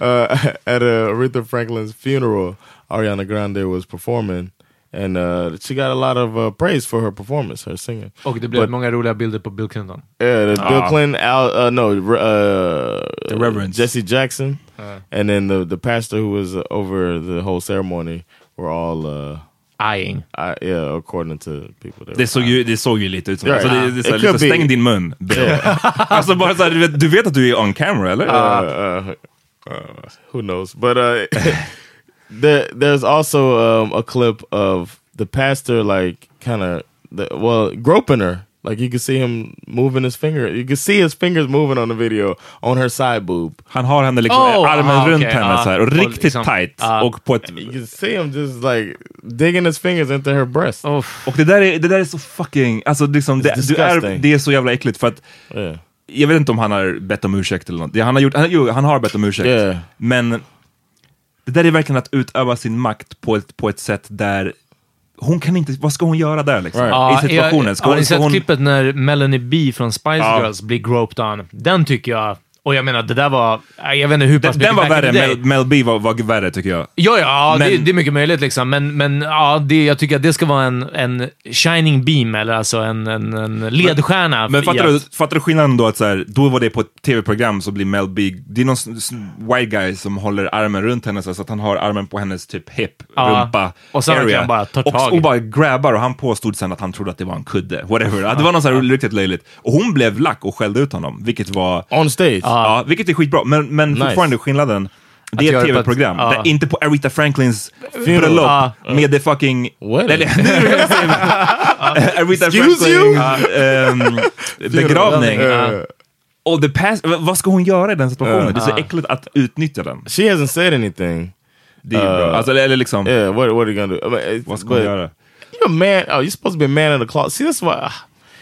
Uh, at uh, Aretha Franklin's funeral, Ariana Grande was performing, and uh, she got a lot of uh, praise for her performance, her singing. och det blev But- många roliga bilder på Bill Clinton. Yeah, the Bill Ah. Clinton, Al, uh, no, uh, The Reverends. Jesse Jackson, Uh. and then the the pastor who was uh, over the whole ceremony were all, uh, Eyeing. I, yeah, according to people. They Det were såg ju, det såg ju lite ut som... Right. Alltså det, det, är så It could liksom, be. stäng din mun. Bill. alltså bara så du, vet, du vet att du är on camera eller? uh, uh, uh, who knows? But uh, there, there's also um, a clip of the pastor, like, kind of, well, groping her Like you could see him moving his finger. You could see his fingers moving on the video on her side boob. Han har henne liksom, Oh, armen ah, runt okej, henne ah. så här, och riktigt liksom, tight. ah. och, på ett, You can see him just like digging his fingers into her breast. Uff. och det där är, det där är så fucking... Alltså liksom, det, du är, disgusting. det är så jävla äckligt för att Yeah. jag vet inte om han har bett om ursäkt eller något. Han har, gjort, han, jo, han har bett om ursäkt. Yeah. Men det där är verkligen att utöva sin makt på ett, på ett sätt där hon kan inte, vad ska hon göra där liksom? Right. I situationen? Ska har hon, ni ska sett hon, klippet när Melanie B från Spice Ja. Girls blir groped on? Den tycker jag, och jag menar det där var, jag vet inte hur pass den, den var värre. Mel, Mel B var, var värre tycker jag. Ja, ja, Men- det, det är mycket möjligt liksom. Men, men ja, det, jag tycker att det ska vara en, en shining beam, eller alltså en, en, en ledstjärna. Men i fattar att- du, fattar du skillnaden då att så här, då var det på ett tv-program så blir Mel B, det är någon white guy som håller armen runt henne så att han har armen på hennes typ hip, Ja. rumpa, Och sen area. bara tar och, tag. och bara grabbar och han påstod sen att han trodde att det var en kudde, whatever. Att Det var något så här riktigt löjligt. Och hon blev lack och skällde ut honom, vilket var, On stage. Ja, vilket är skitbra. Men, men Nice. fortfarande skillnaden, det är ett tv-program, där inte på Aretha Franklins bröllop Ja. med det fucking... Eller, nu. Aretha? Franklin, ehm, begravning. Uh, Och the past, vad ska hon göra i den situationen? Det är så äckligt att utnyttja den. she hasn't said anything. Det är bra. Uh, Alltså, eller liksom, Yeah, what, what are you gonna do? It's- vad ska hon göra? You're a man. Oh, you're supposed to be a man in the closet. See, that's why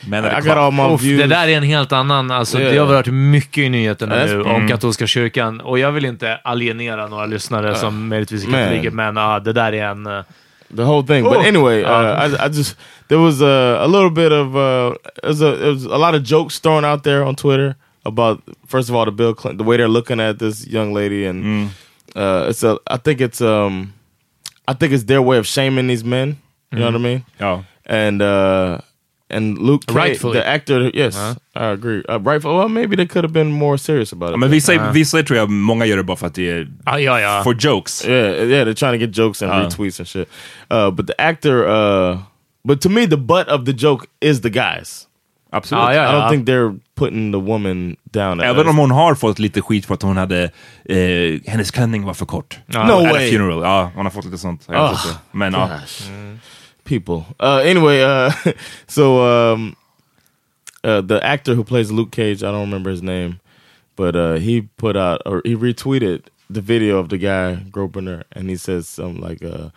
Men got all my Uff, views. det där är en helt annan, alltså Yeah. det har varit mycket i nyheterna nu mm. om katolska kyrkan. Och jag vill inte alienera några lyssnare som möjligtvis är katoliker, men ja, det där är en... eh, the whole thing. But Oh. anyway, uh, Uh. I, I just there was a, a little bit of uh, there was a, there was a lot of jokes thrown out there on Twitter about first of all the Bill Clinton, the way they're looking at this young lady, and Mm. uh, it's a I think it's um I think it's their way of shaming these men. You know what I mean? Ja. And uh, and Luke Cage, Rightfully. the actor, yes, I agree. Uh, rightful. Well, maybe they could have been more serious about it. Men vissa, vissa tror jag många gör det bara för att det är Ja, ja, ja. for jokes. Yeah, yeah, they're trying to get jokes and Uh. retweets and shit. Uh, but the actor, uh, but to me, the butt of the joke is the guys. Absolut. Ja, ja, I don't think they're putting the woman down. Även om hon har fått lite skit för att hon hade, eh, hennes klänning var för kort. No At a way. funeral. Ja, hon har fått lite sånt. Inte. Men ja. Gosh. People. Uh, anyway, uh, so um, uh, the actor who plays Luke Cage, I don't remember his name, but uh, he put out or he retweeted the video of the guy groping her, and he says something like, uh,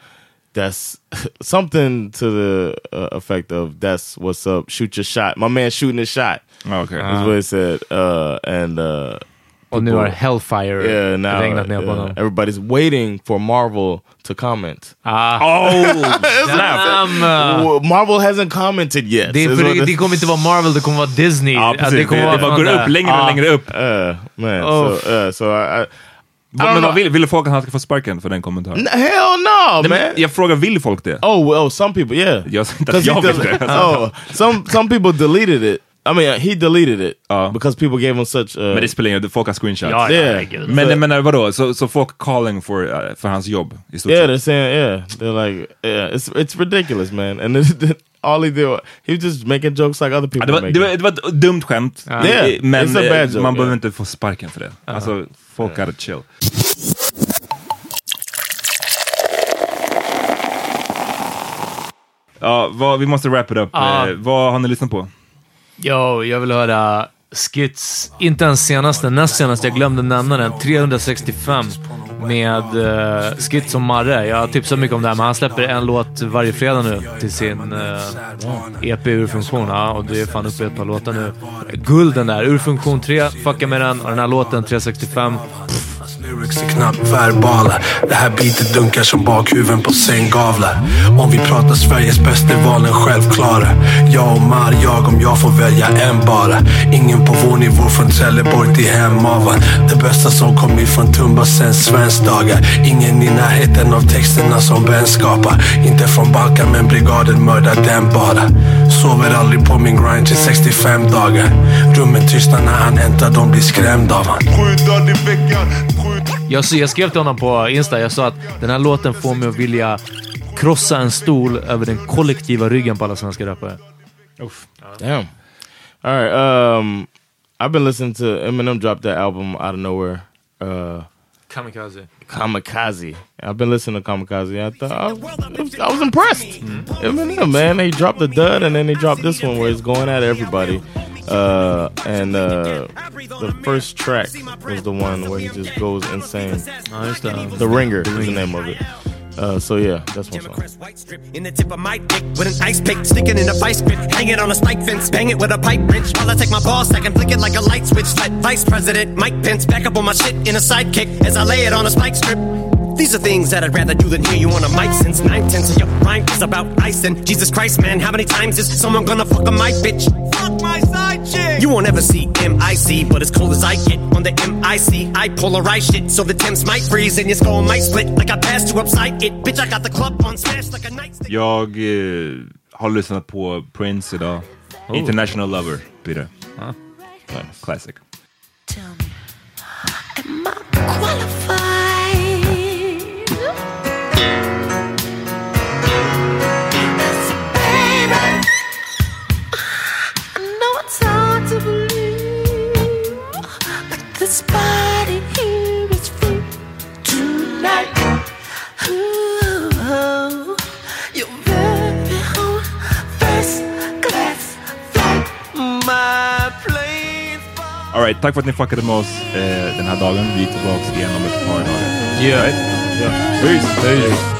"That's something to the uh, effect of that's what's up. Shoot your shot. My man shooting his shot." Okej. Is what he said. Uh, and uh, Och nu har Hellfire yeah, now regnat ner på honom. everybody's waiting for Marvel to comment. Ah. Oh! Damn. Marvel hasn't commented yet. Det, det, det kommer inte vara Marvel, det kommer vara Disney. Ja, precis. Det, kommer det, vara bara från går upp längre Ja. och längre upp. Uh, man. Oh. So, uh, so I, I Men know. vad vill, vill folk att han ska få sparken för den kommentaren? N- hell no, Nej, man. jag frågar, vill folk det? Oh well, some people, yeah. Jag sa inte att 'Cause jag vill det. oh, some some people deleted it. I mean, he deleted it Ja. because people gave him such. Uh, Men det spelar ingen roll, folk har screenshots. Ja, Yeah. Men jag menar vadå, så, så folk calling for, uh, för hans jobb i stort yeah, they're saying, yeah, they're like, yeah, it's it's ridiculous, man. And then, all he did, he was just making jokes like other people det, var, make. det, var, det var ett dumt skämt, Ja. Yeah, men it's a bad eh, joke, man behöver yeah. inte få sparken för det. Alltså, folk gotta chill. Ja, vad, vi måste wrap it up. Eh, vad har ni lyssnat på? Yo, jag vill höra Skits, inte ens senaste, näst senaste, jag glömde nämna den, 365 med uh, Skits och Marre. Jag har tipsat mycket om det här, men han släpper en låt varje fredag nu till sin eh, uh, EP Urfunktion. Ja, och det är fan uppe i ett par låtar nu. Gulden där, Urfunktion 3, fucka med den. Och den här låten, 365, Lyrics är knappt verbala. Det här beatet dunkar som bakhuven på sänggavlar. Om vi pratar Sveriges bästa är valen självklara. Jag och Mar, jag om jag får välja en bara. Ingen på vår nivå från Trelleborg till Hemavan. Det bästa som kom från Tumba sen svenskdagar. Ingen i närheten av texterna som Ben skapar. Inte från Balkan men brigaden mördar den bara. Sover aldrig på min grind till 65 dagar. Rummen tystnar när han äntrar, de blir skrämda av han. Sju dagar i veckan, jag, jag skrev till honom på Insta, jag sa att den här låten får mig att vilja krossa en stol över den kollektiva ryggen på alla svenska rappare. Damn. All right. Um, I've been listening to Eminem drop that album out of nowhere. Uh, Kamikaze. Kamikaze. I've been listening to Kamikaze. I thought I was, I was impressed. Eminem, man, they dropped the dud and then they dropped this one where it's going at everybody. Uh, and uh, the first track was the one where he just goes insane. Ja, just. The Ringer is the name of it. Uh, so yeah, that's one song. In the tip of my dick with an ice pick, sticking in a vice grip, hang it on a spike fence, bang it with a pipe wrench. While I take my ball stack and flick it like a light switch. Let Vice President Mike Pence back up on my shit in a sidekick as I lay it on a spike strip. These are things that I'd rather do than hear you on a mic since nine tenths of your rhyme is about icing. Jesus Christ, man, how many times is someone gonna fuck on my bitch? Fuck my side chick! You won't ever see MIC, but as cold as I get on the MIC, I polarize shit so the Thames might freeze and your skull might split like I passed you upside it. Bitch, I got the club on smash like a nightstick. Jag eh, har lyssnat på Prince idag. Oh. International Lover blir det. Ah. Ja, Classic. This Alright, tack för att ni fuckade med oss eh, den här dagen. Vi är tillbaka igen om ett par dagar. Yeah. Right? Yeah. Peace. Peace.